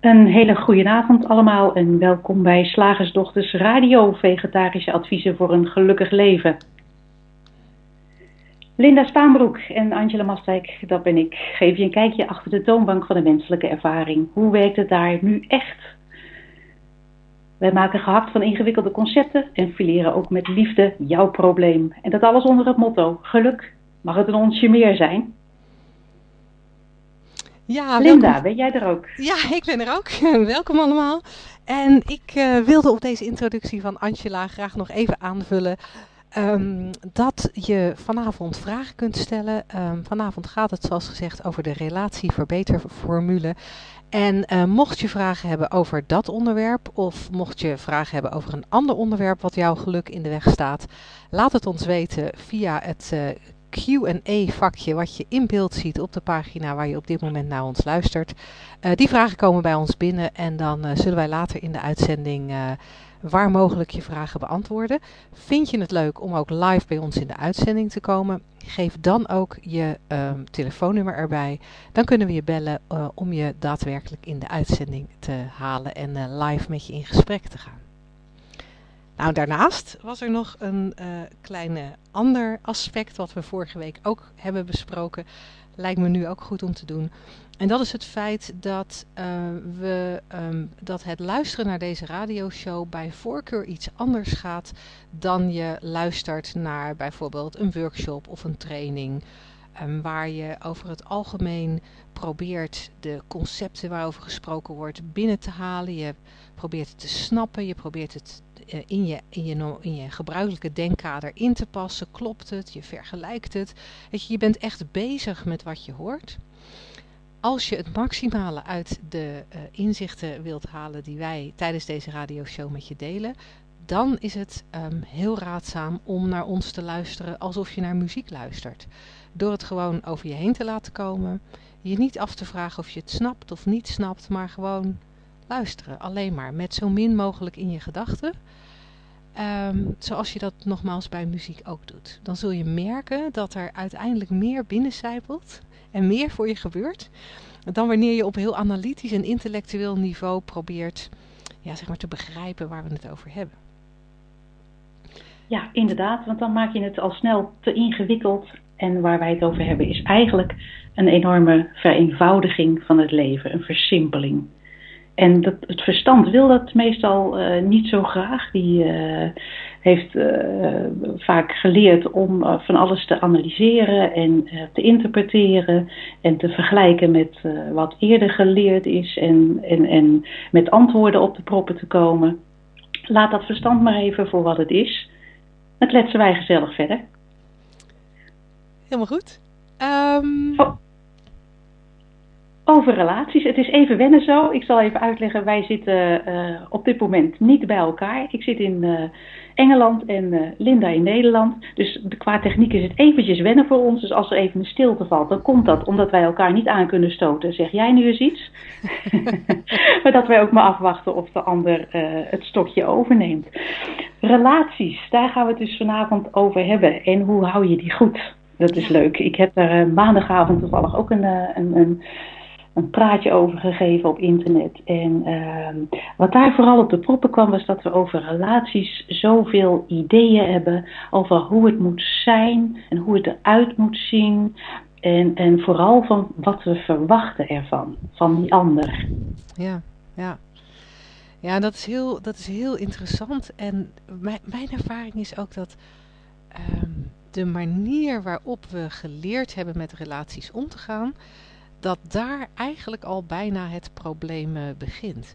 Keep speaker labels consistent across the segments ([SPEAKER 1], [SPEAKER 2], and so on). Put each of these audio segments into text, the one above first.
[SPEAKER 1] Een hele goede avond allemaal en welkom bij Slagersdochters Radio Vegetarische Adviezen voor een Gelukkig Leven. Linda Spaanbroek en Angela Mastijk, dat ben ik, geef je een kijkje achter de toonbank van de menselijke ervaring. Hoe werkt het daar nu echt? Wij maken gehakt van ingewikkelde concepten en fileren ook met liefde jouw probleem. En dat alles onder het motto: geluk mag het een onsje meer zijn. Ja, Linda, ben jij er ook?
[SPEAKER 2] Ja, ik ben er ook. welkom allemaal. En ik uh, wilde op deze introductie van Angela graag nog even aanvullen um, dat je vanavond vragen kunt stellen. Um, vanavond gaat het zoals gezegd over de relatieverbeterformule. En uh, mocht je vragen hebben over dat onderwerp of mocht je vragen hebben over een ander onderwerp wat jouw geluk in de weg staat, laat het ons weten via het uh, Q&A-vakje wat je in beeld ziet op de pagina waar je op dit moment naar ons luistert. Uh, die vragen komen bij ons binnen en dan uh, zullen wij later in de uitzending uh, waar mogelijk je vragen beantwoorden. Vind je het leuk om ook live bij ons in de uitzending te komen? Geef dan ook je um, telefoonnummer erbij. Dan kunnen we je bellen om je daadwerkelijk in de uitzending te halen en live met je in gesprek te gaan. Nou, daarnaast was er nog een uh, kleine ander aspect wat we vorige week ook hebben besproken. Lijkt me nu ook goed om te doen. En dat is het feit dat, uh, we, um, dat het luisteren naar deze radioshow bij voorkeur iets anders gaat dan je luistert naar bijvoorbeeld een workshop of een training. Um, waar je over het algemeen probeert de concepten waarover gesproken wordt binnen te halen. Je probeert het te snappen, je probeert het in, je, in, je, in je gebruikelijke denkkader in te passen. Klopt het? Je vergelijkt het. Weet je, je bent echt bezig met wat je hoort. Als je het maximale uit de uh, inzichten wilt halen die wij tijdens deze radioshow met je delen, dan is het um, heel raadzaam om naar ons te luisteren alsof je naar muziek luistert. Door het gewoon over je heen te laten komen, je niet af te vragen of je het snapt of niet snapt, maar gewoon luisteren. Alleen maar met zo min mogelijk in je gedachten. Um, zoals je dat nogmaals bij muziek ook doet. Dan zul je merken dat er uiteindelijk meer binnencijpelt en meer voor je gebeurt. Dan wanneer je op heel analytisch en intellectueel niveau probeert ja, zeg maar te begrijpen waar we het over hebben.
[SPEAKER 1] Ja, inderdaad, want dan maak je het al snel te ingewikkeld. En waar wij het over hebben is eigenlijk een enorme vereenvoudiging van het leven, een versimpeling. En dat, het verstand wil dat meestal uh, niet zo graag. Die uh, heeft uh, vaak geleerd om van alles te analyseren en te interpreteren en te vergelijken met wat eerder geleerd is en, en, en met antwoorden op de proppen te komen. Laat dat verstand maar even voor wat het is. Dan kletsen wij gezellig verder.
[SPEAKER 2] Helemaal goed. Um...
[SPEAKER 1] Oh. Over relaties. Het is even wennen zo. Ik zal even uitleggen. Wij zitten uh, op dit moment niet bij elkaar. Ik zit in uh, Engeland en uh, Linda in Nederland. Dus qua techniek is het eventjes wennen voor ons. Dus als er even een stilte valt, dan komt dat omdat wij elkaar niet aan kunnen stoten. Zeg jij nu eens iets? maar dat wij ook maar afwachten of de ander het stokje overneemt. Relaties, daar gaan we het dus vanavond over hebben. En hoe hou je die goed? Dat is leuk. Ik heb daar maandagavond toevallig ook een, een, een een praatje over gegeven op internet. En uh, wat daar vooral op de proppen kwam, was dat we over relaties zoveel ideeën hebben over hoe het moet zijn en hoe het eruit moet zien. En, en vooral van wat we verwachten ervan, van die ander.
[SPEAKER 2] Ja, ja. Ja, dat is heel, dat is heel interessant. En mijn, mijn ervaring is ook dat um, de manier waarop we geleerd hebben met relaties om te gaan, dat daar eigenlijk al bijna het probleem uh, begint.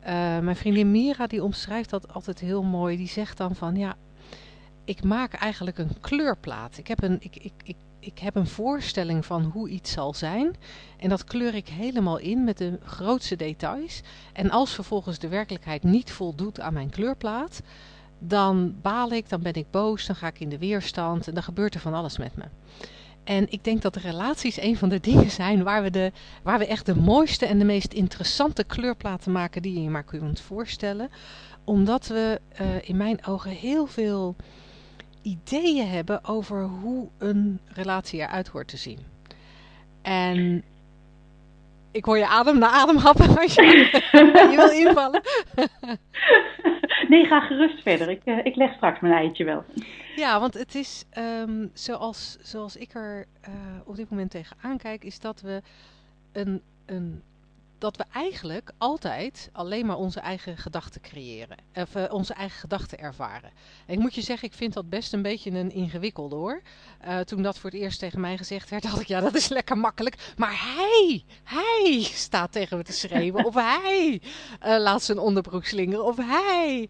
[SPEAKER 2] Uh, mijn vriendin Mira die omschrijft dat altijd heel mooi. Die zegt dan van ja, ik maak eigenlijk een kleurplaat. Ik heb een, ik, ik, ik, ik heb een voorstelling van hoe iets zal zijn. En dat kleur ik helemaal in met de grootste details. En als vervolgens de werkelijkheid niet voldoet aan mijn kleurplaat, dan baal ik, dan ben ik boos, dan ga ik in de weerstand en dan gebeurt er van alles met me. En ik denk dat de relaties een van de dingen zijn waar we, de, waar we echt de mooiste en de meest interessante kleurplaten maken die je je maar kunt voorstellen. Omdat we uh, in mijn ogen heel veel ideeën hebben over hoe een relatie eruit hoort te zien. En Ik hoor je adem na adem happen als je, je wil invallen.
[SPEAKER 1] nee, ga gerust verder. Ik, uh, ik leg straks mijn eitje wel.
[SPEAKER 2] Ja, want het is um, zoals, zoals ik er uh, op dit moment tegenaan kijk, is dat we een, een dat we eigenlijk altijd alleen maar onze eigen gedachten creëren. Of uh, onze eigen gedachten ervaren. En ik moet je zeggen, ik vind dat best een beetje een ingewikkelde hoor. Uh, toen dat voor het eerst tegen mij gezegd werd, dacht ik, ja, dat is lekker makkelijk. Maar hij, hij staat tegen me te schreeuwen. of hij uh, laat zijn onderbroek slingeren. Of hij.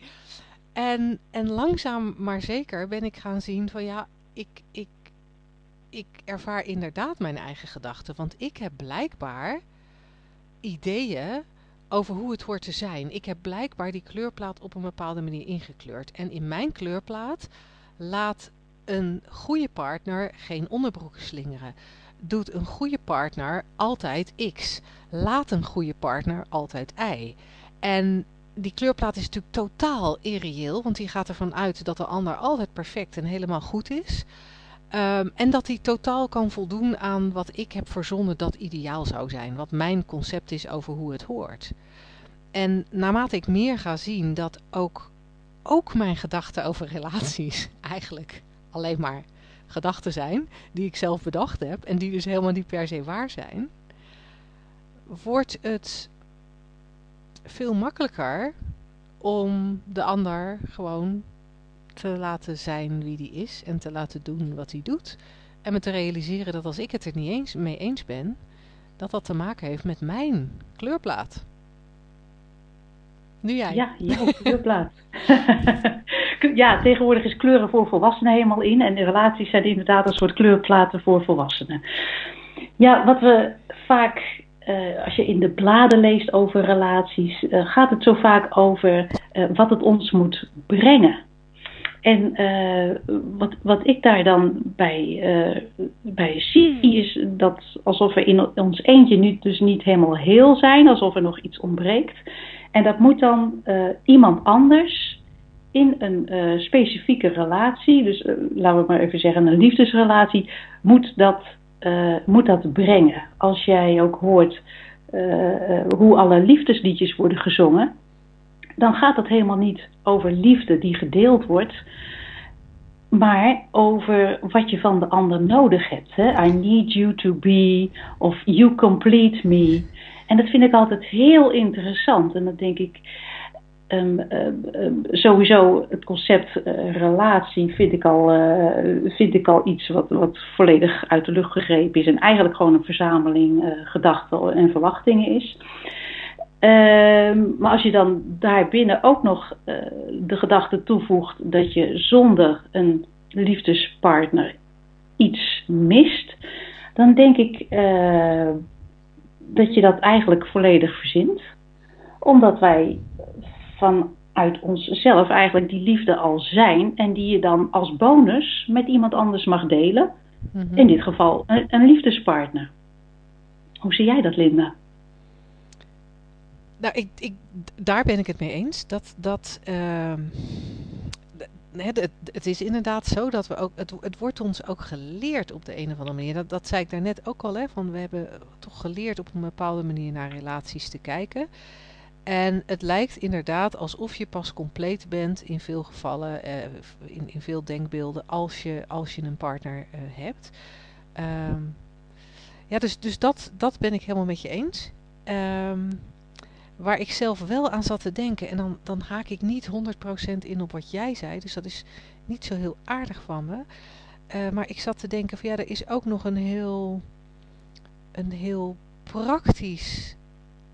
[SPEAKER 2] En, en langzaam maar zeker ben ik gaan zien van ja, ik, ik, ik ervaar inderdaad mijn eigen gedachten. Want ik heb blijkbaar ideeën over hoe het hoort te zijn. Ik heb blijkbaar die kleurplaat op een bepaalde manier ingekleurd. En in mijn kleurplaat laat een goede partner geen onderbroeken slingeren. Doet een goede partner altijd X. Laat een goede partner altijd Y. En die kleurplaat is natuurlijk totaal irreëel, want die gaat ervan uit dat de ander altijd perfect en helemaal goed is. Um, en dat hij totaal kan voldoen aan wat ik heb verzonnen dat ideaal zou zijn. Wat mijn concept is over hoe het hoort. En naarmate ik meer ga zien dat ook, ook mijn gedachten over relaties eigenlijk alleen maar gedachten zijn. Die ik zelf bedacht heb en die dus helemaal niet per se waar zijn. Wordt het veel makkelijker om de ander gewoon te laten zijn wie die is en te laten doen wat hij doet. En me te realiseren dat als ik het er niet eens mee eens ben, dat dat te maken heeft met mijn kleurplaat. Nu jij.
[SPEAKER 1] Ja, jouw kleurplaat. ja, tegenwoordig is kleuren voor volwassenen helemaal in. En de relaties zijn inderdaad een soort kleurplaten voor volwassenen. Ja, wat we vaak uh, als je in de bladen leest over relaties, uh, gaat het zo vaak over uh, wat het ons moet brengen. En wat, wat ik daar dan bij, bij zie, is dat alsof we in ons eentje nu dus niet helemaal heel zijn, alsof er nog iets ontbreekt. En dat moet dan iemand anders in een specifieke relatie, dus laten we maar even zeggen een liefdesrelatie, moet dat moet dat brengen. Als jij ook hoort hoe alle liefdesliedjes worden gezongen, dan gaat het helemaal niet over liefde die gedeeld wordt, maar over wat je van de ander nodig hebt. Hè? I need you to be of you complete me. En dat vind ik altijd heel interessant. En dan denk ik, Um, um, sowieso het concept uh, relatie vind ik al, uh, vind ik al iets wat, wat volledig uit de lucht gegrepen is en eigenlijk gewoon een verzameling uh, gedachten en verwachtingen is. Ehm, maar als je dan daarbinnen ook nog de gedachte toevoegt dat je zonder een liefdespartner iets mist, dan denk ik dat je dat eigenlijk volledig verzint. Omdat wij vanuit onszelf eigenlijk die liefde al zijn en die je dan als bonus met iemand anders mag delen. Mm-hmm. In dit geval een, een, liefdespartner. Hoe zie jij dat, Linda?
[SPEAKER 2] Nou, ik, ik, daar ben ik het mee eens. Dat, dat, het, het, is inderdaad zo dat we ook, het, wordt ons ook geleerd op de een of andere manier. Dat, zei ik daarnet ook al, hè, van we hebben toch geleerd op een bepaalde manier naar relaties te kijken. En het lijkt inderdaad alsof je pas compleet bent in veel gevallen, uh, in, in veel denkbeelden, als je, als je een partner uh, hebt. Um, ja, dus, dus dat, dat ben ik helemaal met je eens. Um, waar ik zelf wel aan zat te denken, en dan, dan haak ik niet 100% in op wat jij zei, dus dat is niet zo heel aardig van me. Uh, maar ik zat te denken van ja, er is ook nog een heel, een heel praktisch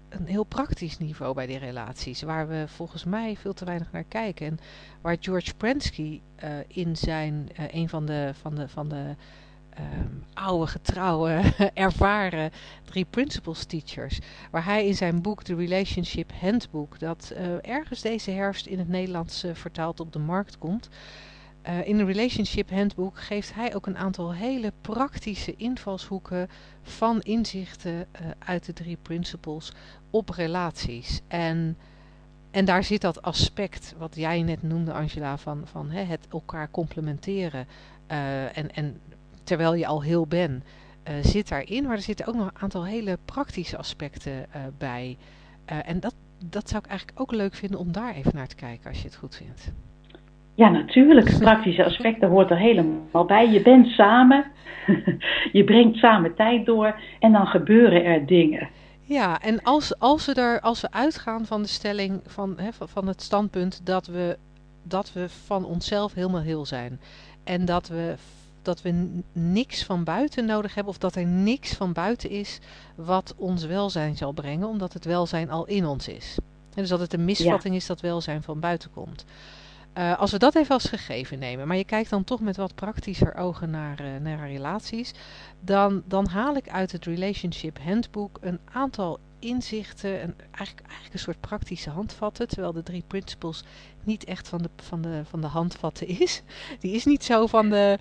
[SPEAKER 2] een heel praktisch niveau bij die relaties, waar we volgens mij veel te weinig naar kijken. En waar George Prensky uh, in zijn, uh, een van de, van de, van de um, oude, getrouwe, ervaren drie principles teachers, waar hij in zijn boek The Relationship Handbook, dat uh, ergens deze herfst in het Nederlands vertaald op de markt komt, uh, in een relationship handboek geeft hij ook een aantal hele praktische invalshoeken van inzichten uit de drie principles op relaties. En, en daar zit dat aspect wat jij net noemde Angela van, van hè, het elkaar complementeren en, en terwijl je al heel bent. zit daarin, maar er zitten ook nog een aantal hele praktische aspecten bij. en dat, dat zou ik eigenlijk ook leuk vinden om daar even naar te kijken als je het goed vindt.
[SPEAKER 1] Ja, natuurlijk. Praktische aspecten hoort er helemaal bij. Je bent samen, je brengt samen tijd door en dan gebeuren er dingen.
[SPEAKER 2] Ja, en als, als, we, er, als we uitgaan van de stelling, van, hè, van het standpunt dat we, dat we van onszelf helemaal heel zijn. En dat we, dat we niks van buiten nodig hebben, of dat er niks van buiten is wat ons welzijn zal brengen, omdat het welzijn al in ons is. En dus dat het een misvatting is dat welzijn van buiten komt. Uh, als we dat even als gegeven nemen, maar je kijkt dan toch met wat praktischer ogen naar, uh, naar relaties, dan, dan haal ik uit het Relationship Handbook een aantal inzichten, en eigenlijk, eigenlijk een soort praktische handvatten, terwijl de drie principles niet echt van de, van de, van de handvatten is. Die is niet zo van de,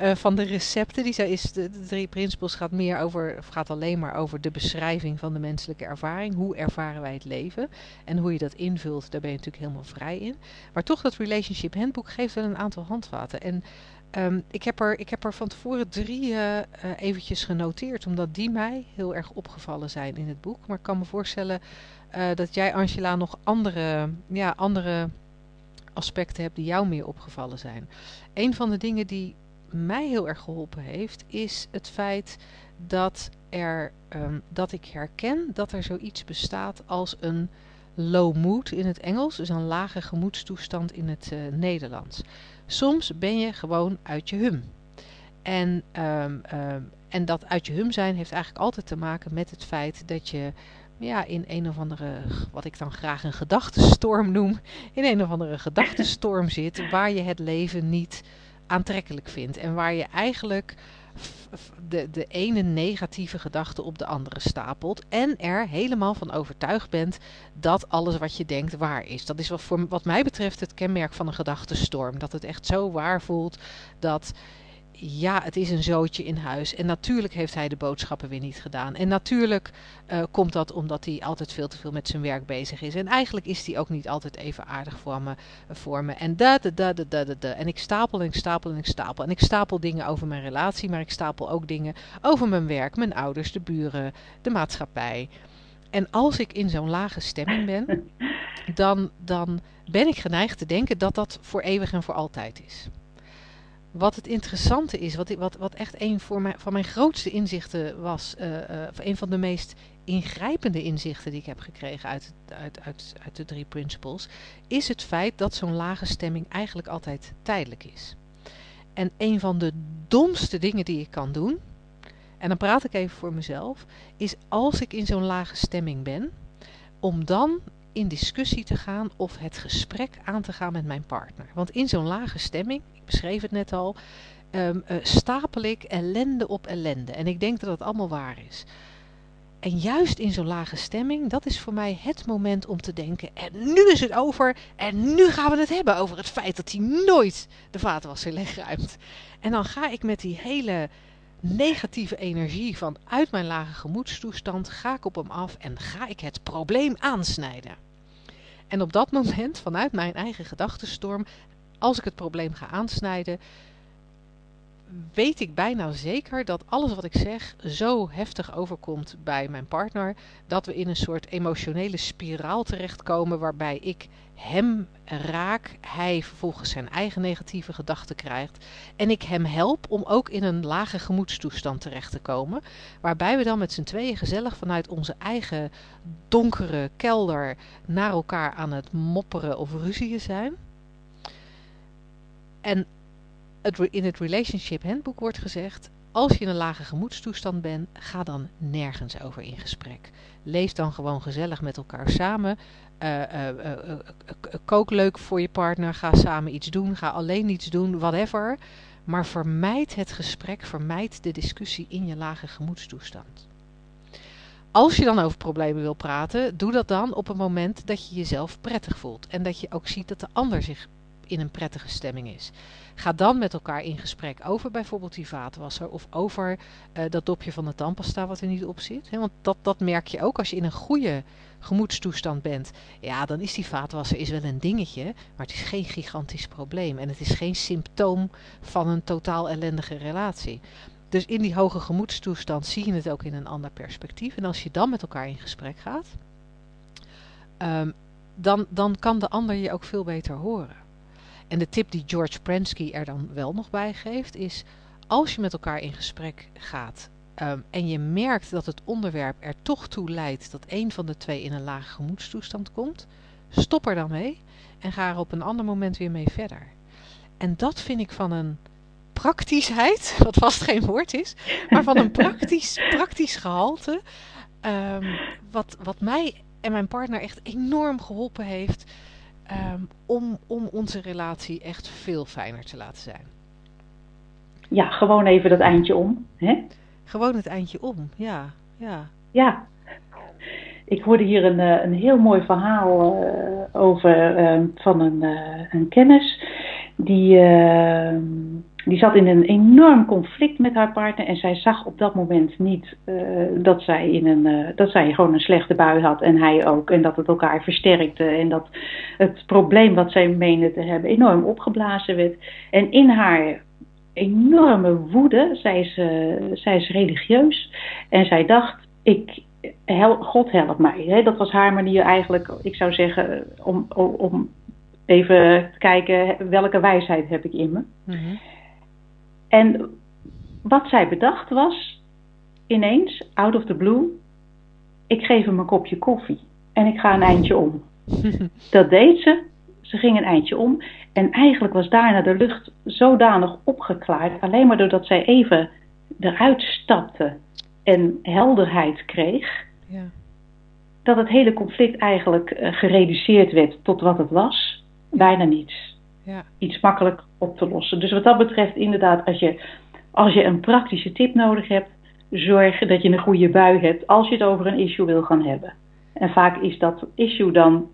[SPEAKER 2] uh, van de recepten. Die is, de, drie principles gaat, meer over, gaat alleen maar over de beschrijving van de menselijke ervaring. Hoe ervaren wij het leven? En hoe je dat invult, daar ben je natuurlijk helemaal vrij in. Maar toch, dat Relationship Handbook geeft wel een aantal handvaten. En um, ik, heb er, ik heb er van tevoren drie uh, eventjes genoteerd, omdat die mij heel erg opgevallen zijn in het boek. Maar ik kan me voorstellen dat jij, Angela, nog andere, ja, andere aspecten hebt die jou meer opgevallen zijn. Een van de dingen die mij heel erg geholpen heeft, is het feit dat, er, um, dat ik herken dat er zoiets bestaat als een low mood in het Engels, dus een lage gemoedstoestand in het uh, Nederlands. Soms ben je gewoon uit je hum. En, um, um, en dat uit je hum zijn heeft eigenlijk altijd te maken met het feit dat je ja, in een of andere, wat ik dan graag een gedachtenstorm noem, in een of andere gedachtenstorm zit waar je het leven niet aantrekkelijk vindt. En waar je eigenlijk de, de ene negatieve gedachte op de andere stapelt. En er helemaal van overtuigd bent dat alles wat je denkt waar is. Dat is wat, voor, wat mij betreft het kenmerk van een gedachtenstorm. Dat het echt zo waar voelt dat ja, het is een zootje in huis. En natuurlijk heeft hij de boodschappen weer niet gedaan. En natuurlijk uh, komt dat omdat hij altijd veel te veel met zijn werk bezig is. En eigenlijk is hij ook niet altijd even aardig voor me. Voor me. En da, da, da, da, da, da. En ik stapel en ik stapel en ik stapel. En ik stapel dingen over mijn relatie, maar ik stapel ook dingen over mijn werk, mijn ouders, de buren, de maatschappij. En als ik in zo'n lage stemming ben, dan, dan ben ik geneigd te denken dat dat voor eeuwig en voor altijd is. Wat het interessante is, wat, wat, wat echt een voor van mijn grootste inzichten was, uh, uh, een van de meest ingrijpende inzichten die ik heb gekregen uit, uit, uit, uit de drie principles, is het feit dat zo'n lage stemming eigenlijk altijd tijdelijk is. En een van de domste dingen die ik kan doen, en dan praat ik even voor mezelf, is als ik in zo'n lage stemming ben, om dan in discussie te gaan of het gesprek aan te gaan met mijn partner. Want in zo'n lage stemming, ik beschreef het net al, um, uh, stapel ik ellende op ellende. En ik denk dat dat allemaal waar is. En juist in zo'n lage stemming, dat is voor mij het moment om te denken, en nu is het over, en nu gaan we het hebben over het feit dat hij nooit de vaatwasser leegruimt. En dan ga ik met die hele negatieve energie van uit mijn lage gemoedstoestand, ga ik op hem af en ga ik het probleem aansnijden. En op dat moment, vanuit mijn eigen gedachtenstorm, als ik het probleem ga aansnijden, weet ik bijna zeker dat alles wat ik zeg zo heftig overkomt bij mijn partner, dat we in een soort emotionele spiraal terechtkomen waarbij ik hem raak, hij vervolgens zijn eigen negatieve gedachten krijgt en ik hem help om ook in een lage gemoedstoestand terecht te komen, waarbij we dan met z'n tweeën gezellig vanuit onze eigen donkere kelder naar elkaar aan het mopperen of ruzieën zijn. En in het Relationship Handbook wordt gezegd, als je in een lage gemoedstoestand bent, ga dan nergens over in gesprek. Lees dan gewoon gezellig met elkaar samen. Uh, kook leuk voor je partner. Ga samen iets doen. Ga alleen iets doen. Whatever. Maar vermijd het gesprek. Vermijd de discussie in je lage gemoedstoestand. Als je dan over problemen wil praten, doe dat dan op een moment dat je jezelf prettig voelt. En dat je ook ziet dat de ander zich in een prettige stemming is. Ga dan met elkaar in gesprek over bijvoorbeeld die vaatwasser of over uh, dat dopje van de tandpasta wat er niet op zit. want dat, dat merk je ook als je in een goede gemoedstoestand bent. Ja, dan is die vaatwasser is wel een dingetje, maar het is geen gigantisch probleem. En het is geen symptoom van een totaal ellendige relatie. Dus in die hoge gemoedstoestand zie je het ook in een ander perspectief. En als je dan met elkaar in gesprek gaat, ehm, dan, dan kan de ander je ook veel beter horen. En de tip die George Prensky er dan wel nog bij geeft is, als je met elkaar in gesprek gaat ehm, en je merkt dat het onderwerp er toch toe leidt dat een van de twee in een lage gemoedstoestand komt, stop er dan mee en ga er op een ander moment weer mee verder. En dat vind ik van een praktischheid, wat vast geen woord is, maar van een praktisch, praktisch gehalte, um, wat, wat mij en mijn partner echt enorm geholpen heeft um, om, om onze relatie echt veel fijner te laten zijn.
[SPEAKER 1] Ja, gewoon even dat eindje om. Hè?
[SPEAKER 2] Gewoon het eindje om, ja. Ja,
[SPEAKER 1] ja. ik hoorde hier een, eh, een heel mooi verhaal uh, over uh, van een, uh, een kennis. Die, ehm, die zat in een enorm conflict met haar partner en zij zag op dat moment niet uh, dat, zij in een, uh, dat zij gewoon een slechte bui had en hij ook. En dat het elkaar versterkte en dat het probleem wat zij meende te hebben enorm opgeblazen werd. En in haar enorme woede, zij is, uh, zij is religieus en zij dacht, ik, God helpt mij. Dat was haar manier eigenlijk, ik zou zeggen, om, om, even kijken welke wijsheid heb ik in me. Mm -hmm. En wat zij bedacht was, ineens, out of the blue, ik geef hem een kopje koffie en ik ga een eindje om. Dat deed ze. Ze ging een eindje om. En eigenlijk was daarna de lucht zodanig opgeklaard, alleen maar doordat zij even eruit stapte en helderheid kreeg, ja. dat het hele conflict eigenlijk uh, gereduceerd werd tot wat het was. Bijna niets. Ja. Iets makkelijk op te lossen. Dus wat dat betreft, inderdaad, als je, als je een praktische tip nodig hebt, zorg dat je een goede bui hebt als je het over een issue wil gaan hebben. En vaak is dat issue dan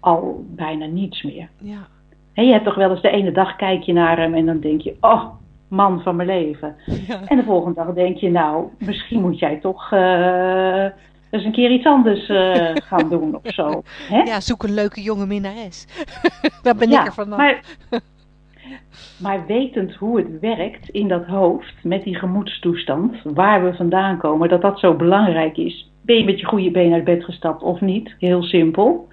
[SPEAKER 1] al bijna niets meer. Ja. En je hebt toch wel eens de ene dag kijk je naar hem en dan denk je, oh, man van mijn leven. Ja. En de volgende dag denk je, nou, misschien moet jij toch uh, eens een keer iets anders uh, gaan doen of zo. Hè?
[SPEAKER 2] Ja, zoek een leuke jonge minnares. Daar ben ja, ik er vanaf.
[SPEAKER 1] Maar, maar wetend hoe het werkt in dat hoofd, met die gemoedstoestand, waar we vandaan komen, dat dat zo belangrijk is. Ben je met je goede been uit bed gestapt of niet? Heel simpel.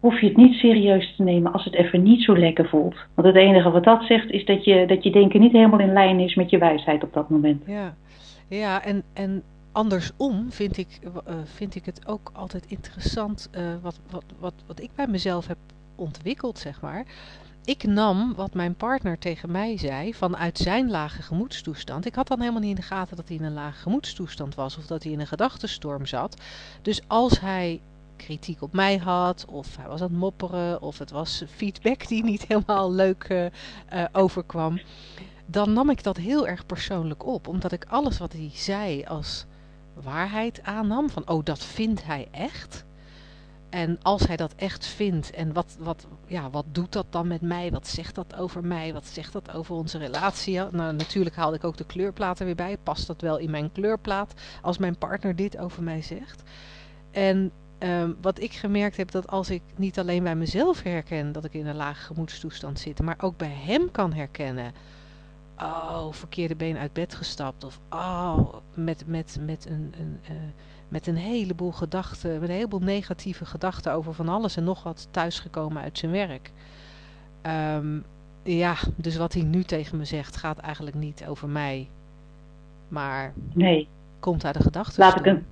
[SPEAKER 1] Hoef je het niet serieus te nemen als het even niet zo lekker voelt. Want het enige wat dat zegt is dat je, dat je denken niet helemaal in lijn is met je wijsheid op dat moment.
[SPEAKER 2] Ja, ja en, en andersom vind ik, uh, vind ik het ook altijd interessant uh, wat, wat, wat, wat ik bij mezelf heb ontwikkeld, zeg maar. Ik nam wat mijn partner tegen mij zei vanuit zijn lage gemoedstoestand. Ik had dan helemaal niet in de gaten dat hij in een lage gemoedstoestand was of dat hij in een gedachtenstorm zat. Dus als hij kritiek op mij had, of hij was aan het mopperen, of het was feedback die niet helemaal leuk uh, overkwam, dan nam ik dat heel erg persoonlijk op. Omdat ik alles wat hij zei als waarheid aannam. Van, oh, dat vindt hij echt. En als hij dat echt vindt, en wat, wat, ja, wat doet dat dan met mij? Wat zegt dat over mij? Wat zegt dat over onze relatie? Nou, natuurlijk haalde ik ook de kleurplaat er weer bij. Past dat wel in mijn kleurplaat als mijn partner dit over mij zegt? En um, wat ik gemerkt heb, dat als ik niet alleen bij mezelf herken dat ik in een lage gemoedstoestand zit, maar ook bij hem kan herkennen oh, verkeerde been uit bed gestapt. Of oh, met, met, met, een, een uh, met een heleboel gedachten, met een heleboel negatieve gedachten over van alles en nog wat thuisgekomen uit zijn werk. Um, ja, dus wat hij nu tegen me zegt gaat eigenlijk niet over mij, maar
[SPEAKER 1] nee.
[SPEAKER 2] komt uit de gedachten.
[SPEAKER 1] Laat ik, een,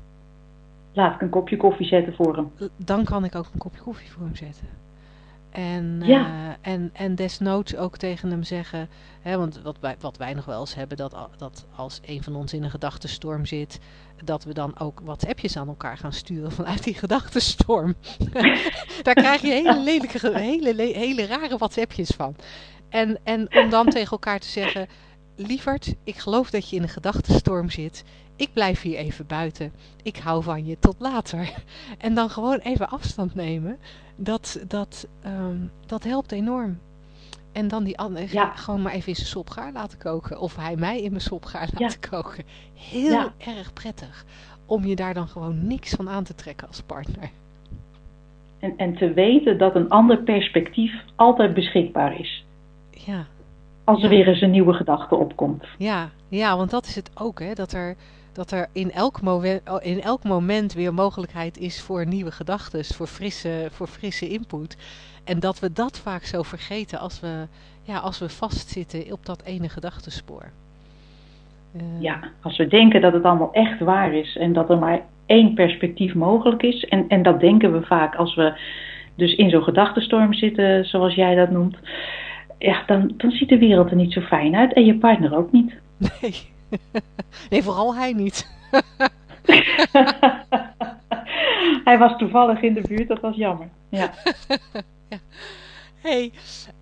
[SPEAKER 1] laat ik een kopje koffie zetten voor hem.
[SPEAKER 2] Dan kan ik ook een kopje koffie voor hem zetten. En, ja. uh, en, en desnoods ook tegen hem zeggen, hè, want wat wij, wat wij nog wel eens hebben, dat, dat als een van ons in een gedachtenstorm zit, dat we dan ook WhatsAppjes aan elkaar gaan sturen vanuit die gedachtenstorm. Daar krijg je hele lelijke, hele, hele rare WhatsAppjes van. En, en om dan tegen elkaar te zeggen, lieverd, ik geloof dat je in een gedachtenstorm zit. Ik blijf hier even buiten. Ik hou van je. Tot later. En dan gewoon even afstand nemen dat, dat, um, dat helpt enorm. En dan die andere, ja. gewoon maar even in zijn sop gaar laten koken. Of hij mij in mijn sop gaar laten ja. koken. Heel ja. erg prettig. Om je daar dan gewoon niks van aan te trekken als partner.
[SPEAKER 1] En, en te weten dat een ander perspectief altijd beschikbaar is.
[SPEAKER 2] Ja.
[SPEAKER 1] als er weer eens een nieuwe gedachte opkomt.
[SPEAKER 2] Ja, ja, want dat is het ook, hè? Dat er, dat er in, elk moment, in elk moment weer mogelijkheid is voor nieuwe gedachten, voor frisse, voor frisse input. En dat we dat vaak zo vergeten als we, ja, als we vastzitten op dat ene gedachtespoor.
[SPEAKER 1] Uh... Ja, als we denken dat het allemaal echt waar is en dat er maar één perspectief mogelijk is. En, en dat denken we vaak als we dus in zo'n gedachtenstorm zitten, zoals jij dat noemt. Ja, dan, dan ziet de wereld er niet zo fijn uit en je partner ook niet.
[SPEAKER 2] Nee, nee vooral hij niet.
[SPEAKER 1] hij was toevallig in de buurt, dat was jammer. Ja.
[SPEAKER 2] ja. Hey,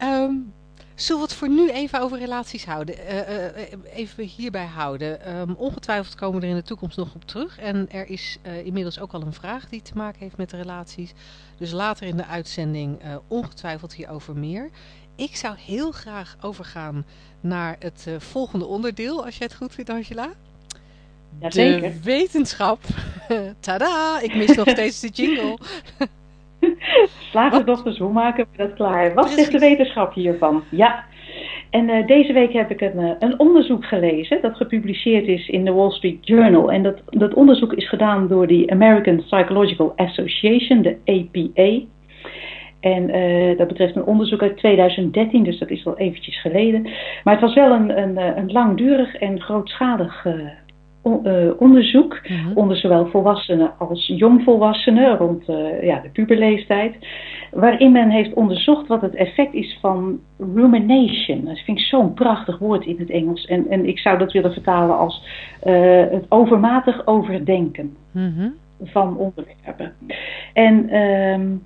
[SPEAKER 2] um, Zullen we het voor nu even over relaties houden? Uh, uh, even hierbij houden. Um, ongetwijfeld komen we er in de toekomst nog op terug. En er is uh, inmiddels ook al een vraag die te maken heeft met de relaties. Dus later in de uitzending ongetwijfeld hierover meer. Ik zou heel graag overgaan naar het volgende onderdeel, als jij het goed vindt, Angela.
[SPEAKER 1] Jazeker.
[SPEAKER 2] De wetenschap. Tada, ik mis nog steeds de jingle.
[SPEAKER 1] Slagersdochters, hoe maken we dat klaar? Wat zegt de wetenschap hiervan? Ja. En uh, deze week heb ik een, uh, een, onderzoek gelezen dat gepubliceerd is in de Wall Street Journal. En dat, dat onderzoek is gedaan door de American Psychological Association, de APA. En uh, dat betreft een onderzoek uit 2013, dus dat is al eventjes geleden. Maar het was wel een, een, een langdurig en grootschalig uh, onderzoek mm onder zowel volwassenen als jongvolwassenen rond ja, de puberleeftijd, waarin men heeft onderzocht wat het effect is van rumination. Dat vind ik zo'n prachtig woord in het Engels en, en ik zou dat willen vertalen als het overmatig overdenken -hmm. van onderwerpen. En um,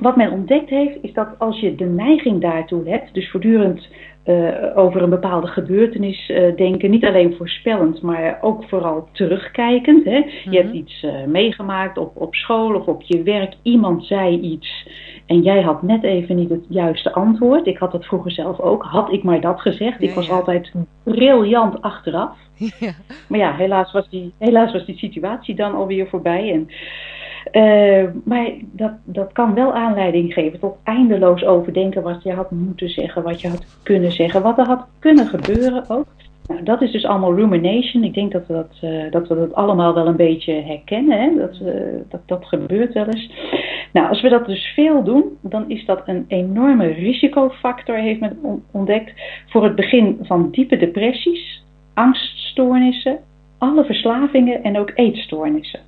[SPEAKER 1] wat men ontdekt heeft, is dat als je de neiging daartoe hebt, dus voortdurend uh, over een bepaalde gebeurtenis uh, denken, niet alleen voorspellend, maar ook vooral terugkijkend. Hè? Je hebt mhm. iets uh, meegemaakt op, op school of op je werk, iemand zei iets en jij had net even niet het juiste antwoord. Ik had het vroeger zelf ook, had ik maar dat gezegd. Ja, ik was ja. altijd briljant achteraf. Ja. Maar ja, helaas was, die, helaas was die situatie dan alweer voorbij. En uh, maar dat, dat kan wel aanleiding geven tot eindeloos overdenken wat je had moeten zeggen, wat je had kunnen zeggen, wat er had kunnen gebeuren ook. Nou, dat is dus allemaal rumination. Ik denk dat we dat, uh, dat, we dat allemaal wel een beetje herkennen. Hè? Dat, uh, dat, dat gebeurt wel eens. Nou, als we dat dus veel doen, dan is dat een enorme risicofactor, heeft men ontdekt, voor het begin van diepe depressies, angststoornissen, alle verslavingen en ook eetstoornissen.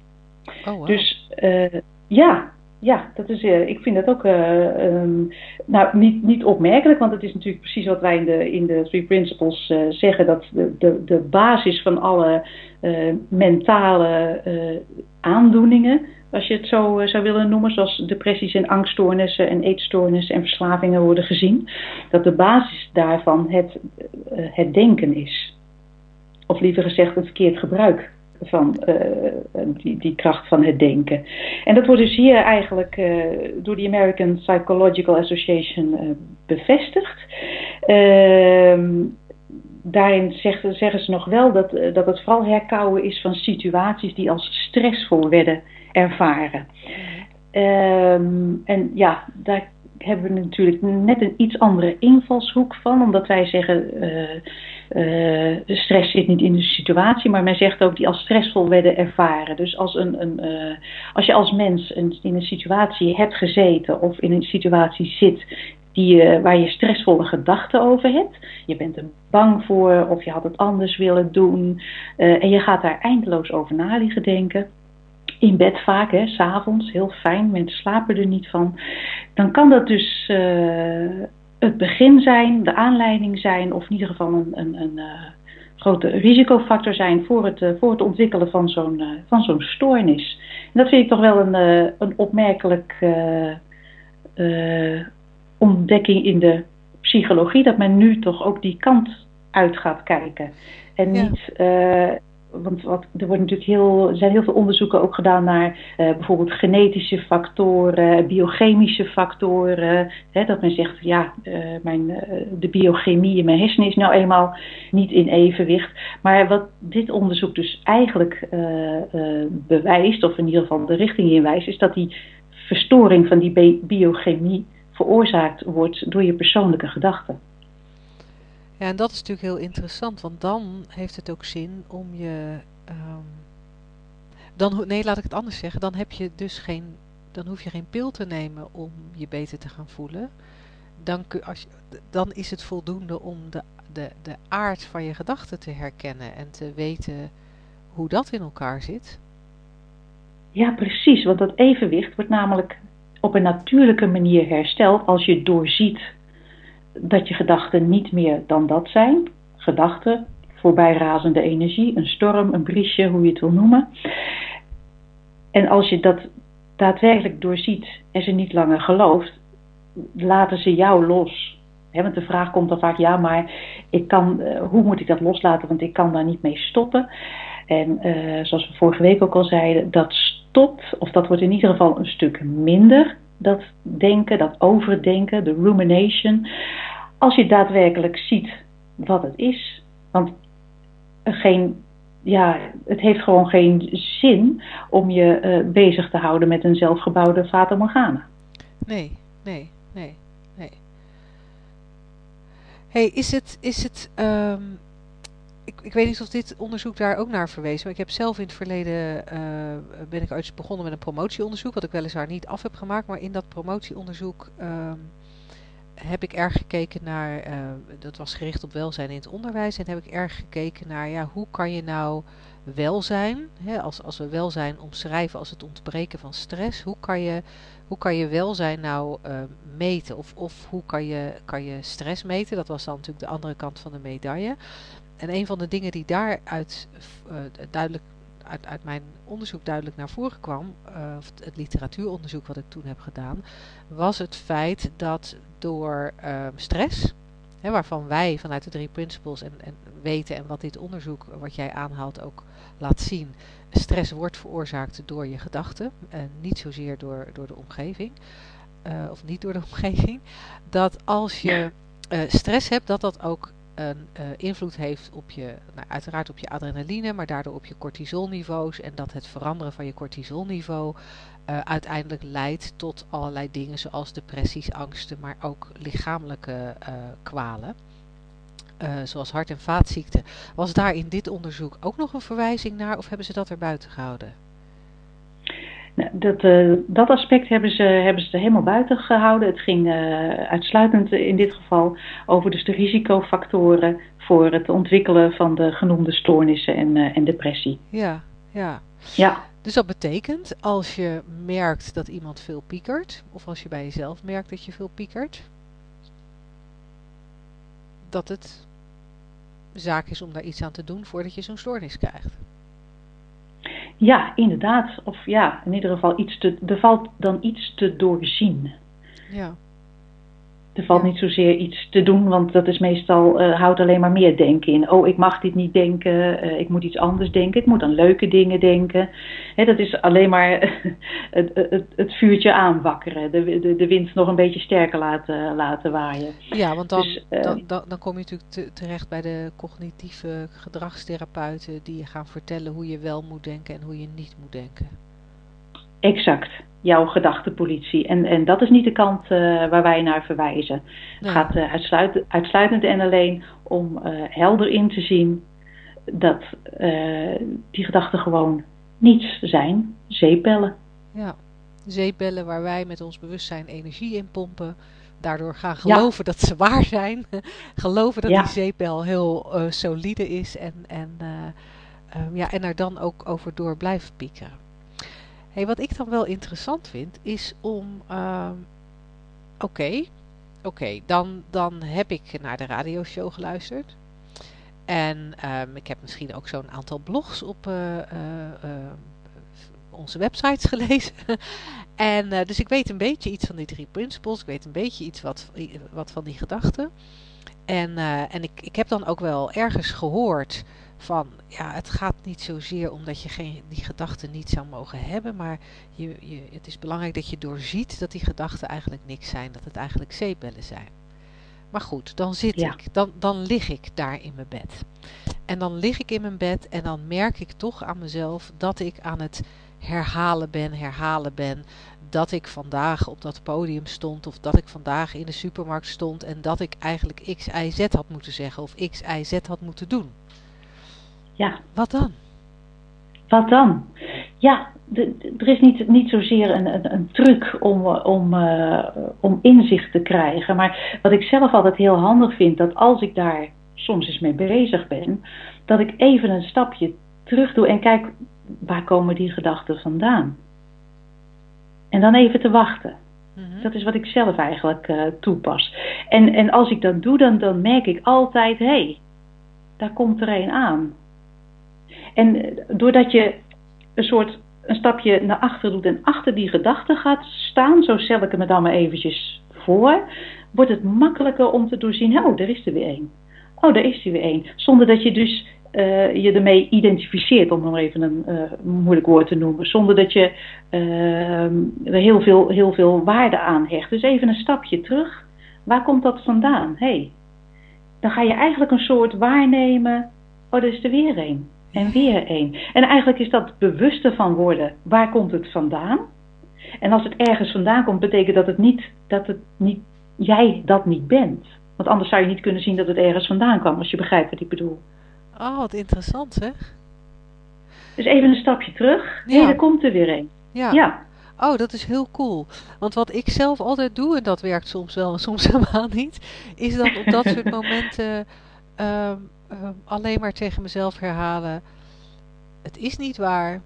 [SPEAKER 1] Oh. Dus uh, ja, ja, dat is, uh, ik vind dat ook uh, um, nou, niet, niet opmerkelijk, want het is natuurlijk precies wat wij in de, in de Three Principles zeggen, dat de, de, de basis van alle mentale aandoeningen, als je het zo zou willen noemen, zoals depressies en angststoornissen en eetstoornissen en verslavingen worden gezien, dat de basis daarvan het, het denken is. Of liever gezegd, het verkeerd gebruik van uh, die, die kracht van het denken. En dat wordt dus hier eigenlijk uh, door de American Psychological Association uh, bevestigd. Ehm, daarin zeggen, ze nog wel dat, dat het vooral herkauwen is van situaties die als stressvol werden ervaren. Um, en ja, daar hebben we natuurlijk net een iets andere invalshoek van, omdat wij zeggen uh, stress zit niet in de situatie, maar men zegt ook die als stressvol werden ervaren. Dus als, een, een, uh, als je als mens in een situatie hebt gezeten of in een situatie zit die, waar je stressvolle gedachten over hebt, je bent er bang voor of je had het anders willen doen en je gaat daar eindeloos over na liggen denken in bed vaak, s'avonds, heel fijn, mensen slapen er niet van. Dan kan dat dus het begin zijn, de aanleiding zijn, of in ieder geval een, een, een uh, grote risicofactor zijn voor het, uh, voor het ontwikkelen van zo'n van zo'n stoornis. En dat vind ik toch wel een, een opmerkelijk ontdekking in de psychologie, dat men nu toch ook die kant uit gaat kijken. En ja. niet want wat, er wordt natuurlijk heel, er zijn heel veel onderzoeken ook gedaan naar uh, bijvoorbeeld genetische factoren, biochemische factoren. Hè, dat men zegt, ja, uh, mijn, uh, de biochemie in mijn hersenen is nou eenmaal niet in evenwicht. Maar wat dit onderzoek dus eigenlijk bewijst, of in ieder geval de richting in wijst, is dat die verstoring van die biochemie veroorzaakt wordt door je persoonlijke gedachten.
[SPEAKER 2] Ja, en dat is natuurlijk heel interessant, want dan heeft het ook zin om je... Um, dan, nee, laat ik het anders zeggen. Dan heb je dus geen... Dan hoef je geen pil te nemen om je beter te gaan voelen. Dan, als, dan is het voldoende om de, de, de aard van je gedachten te herkennen en te weten hoe dat in elkaar zit.
[SPEAKER 1] Ja, precies. Want dat evenwicht wordt namelijk op een natuurlijke manier hersteld als je doorziet dat je gedachten niet meer dan dat zijn. Gedachten, voorbijrazende energie, een storm, een briesje, hoe je het wil noemen. En als je dat daadwerkelijk doorziet en ze niet langer gelooft, laten ze jou los. want de vraag komt dan vaak, ja, maar ik kan, uh, hoe moet ik dat loslaten? Want ik kan daar niet mee stoppen. En uh, zoals we vorige week ook al zeiden, dat stopt, of dat wordt in ieder geval een stuk minder, dat denken, dat overdenken, de rumination, als je daadwerkelijk ziet wat het is. Want geen, ja, het heeft gewoon geen zin om je uh, bezig te houden met een zelfgebouwde Fata Morgana.
[SPEAKER 2] Nee, nee, nee, nee. hey, is het, is het um ik, ik weet niet of dit onderzoek daar ook naar verwezen, maar ik heb zelf in het verleden, uh, ben ik ooit begonnen met een promotieonderzoek, wat ik weliswaar niet af heb gemaakt, maar in dat promotieonderzoek uh, heb ik erg gekeken naar, uh, dat was gericht op welzijn in het onderwijs, en heb ik erg gekeken naar, ja, hoe kan je nou welzijn, hè, als, als we welzijn omschrijven als het ontbreken van stress, hoe kan je, hoe kan je welzijn nou meten? Of, of hoe kan je, kan je stress meten? Dat was dan natuurlijk de andere kant van de medaille en een van de dingen die daaruit uh, duidelijk uit, uit, mijn onderzoek duidelijk naar voren kwam, uh, het literatuuronderzoek wat ik toen heb gedaan, was het feit dat door uh, stress, hè, waarvan wij vanuit de drie principles en, en, weten en wat dit onderzoek wat jij aanhaalt ook laat zien, stress wordt veroorzaakt door je gedachten en niet zozeer door, door de omgeving, uh, of niet door de omgeving, dat als je stress hebt, dat dat ook een uh, invloed heeft op je, nou, uiteraard op je adrenaline, maar daardoor op je cortisolniveaus. En dat het veranderen van je cortisolniveau uh, uiteindelijk leidt tot allerlei dingen zoals depressies, angsten, maar ook lichamelijke uh, kwalen. zoals hart- en vaatziekten. Was daar in dit onderzoek ook nog een verwijzing naar of hebben ze dat er buiten gehouden?
[SPEAKER 1] Nou, dat, uh, dat aspect hebben ze, hebben ze er helemaal buiten gehouden. Het ging uh, uitsluitend in dit geval over dus de risicofactoren voor het ontwikkelen van de genoemde stoornissen en, uh, en depressie.
[SPEAKER 2] Ja, ja.
[SPEAKER 1] ja.
[SPEAKER 2] Dus dat betekent als je merkt dat iemand veel piekert, of als je bij jezelf merkt dat je veel piekert, dat het zaak is om daar iets aan te doen voordat je zo'n stoornis krijgt.
[SPEAKER 1] Ja, inderdaad. Of ja, in ieder geval iets te, er valt dan iets te doorzien.
[SPEAKER 2] Ja.
[SPEAKER 1] Er valt niet zozeer iets te doen, want dat is meestal, eh, houdt alleen maar meer denken in. Oh, ik mag dit niet denken, eh, ik moet iets anders denken, ik moet aan leuke dingen denken. Hè, dat is alleen maar het, het, het vuurtje aanwakkeren, de, de, de wind nog een beetje sterker laten, laten waaien.
[SPEAKER 2] Ja, want dan,
[SPEAKER 1] Dus, eh,
[SPEAKER 2] dan, dan, dan kom je natuurlijk te- terecht bij de cognitieve gedragstherapeuten die je gaan vertellen hoe je wel moet denken en hoe je niet moet denken.
[SPEAKER 1] Exact, jouw gedachtenpolitie. En, en dat is niet de kant eh, waar wij naar verwijzen.
[SPEAKER 2] Nee.
[SPEAKER 1] Het gaat eh, uitsluit, uitsluitend en alleen om eh, helder in te zien dat die gedachten gewoon niets zijn, zeepbellen.
[SPEAKER 2] Ja, zeepbellen waar wij met ons bewustzijn energie in pompen. Daardoor gaan geloven dat ze waar zijn. geloven dat
[SPEAKER 1] Ja.
[SPEAKER 2] die zeepbel heel solide is. En, en, eh, ehm, ja, en er dan ook over door blijven piekeren. Hey, wat ik dan wel interessant vind is om... ehm, Oké, oké, dan, dan heb ik naar de radioshow geluisterd. En ehm, ik heb misschien ook zo'n aantal blogs op eh, eh, eh, onze websites gelezen. en eh, dus ik weet een beetje iets van die drie principles. Ik weet een beetje iets wat, wat van die gedachten. En, eh, en ik, ik heb dan ook wel ergens gehoord van, ja, het gaat niet zozeer omdat je geen, die gedachten niet zou mogen hebben, maar je, je, het is belangrijk dat je doorziet dat die gedachten eigenlijk niks zijn, dat het eigenlijk zeepbellen zijn. Maar goed, dan zit
[SPEAKER 1] Ja.
[SPEAKER 2] ik, dan, dan lig ik daar in mijn bed. En dan lig ik in mijn bed en dan merk ik toch aan mezelf dat ik aan het herhalen ben, herhalen ben dat ik vandaag op dat podium stond of dat ik vandaag in de supermarkt stond en dat ik eigenlijk X, Y, Z had moeten zeggen of X, Y, Z had moeten doen.
[SPEAKER 1] Ja.
[SPEAKER 2] Wat dan?
[SPEAKER 1] Wat dan? Ja, er is niet, niet zozeer een, een, een truc om, om, uh, om inzicht te krijgen. Maar wat ik zelf altijd heel handig vind, dat als ik daar soms eens mee bezig ben, dat ik even een stapje terug doe en kijk waar komen die gedachten vandaan. En dan even te wachten. Mhm. Dat is wat ik zelf eigenlijk uh, toepas. En, en als ik dat doe, dan, dan merk ik altijd, hé, hey, daar komt er een aan. En eh, doordat je een soort een stapje naar achter doet en achter die gedachte gaat staan, zo stel ik me dan maar eventjes voor, wordt het makkelijker om te doorzien, oh, daar is er weer één. Oh, daar is er weer één. Zonder dat je dus uh, je ermee identificeert, om nog even een uh, moeilijk woord te noemen. Zonder dat je uh, er heel veel, heel veel waarde aan hecht. Dus even een stapje terug. Waar komt dat vandaan? hey, dan ga je eigenlijk een soort waarnemen. Oh, er is er weer één. En weer één. En eigenlijk is dat bewuste van worden. Waar komt het vandaan? En als het ergens vandaan komt, betekent dat het niet dat het niet, jij dat niet bent. Want anders zou je niet kunnen zien dat het ergens vandaan kwam, als je begrijpt wat ik bedoel.
[SPEAKER 2] Oh, wat interessant zeg.
[SPEAKER 1] Dus even een stapje terug. Ja. Nee, er komt er weer een.
[SPEAKER 2] Ja. ja. Oh, dat is heel cool. Want wat ik zelf altijd doe, en dat werkt soms wel en soms helemaal niet, is dan op dat soort momenten uh, uh, alleen maar tegen mezelf herhalen. Het is niet waar.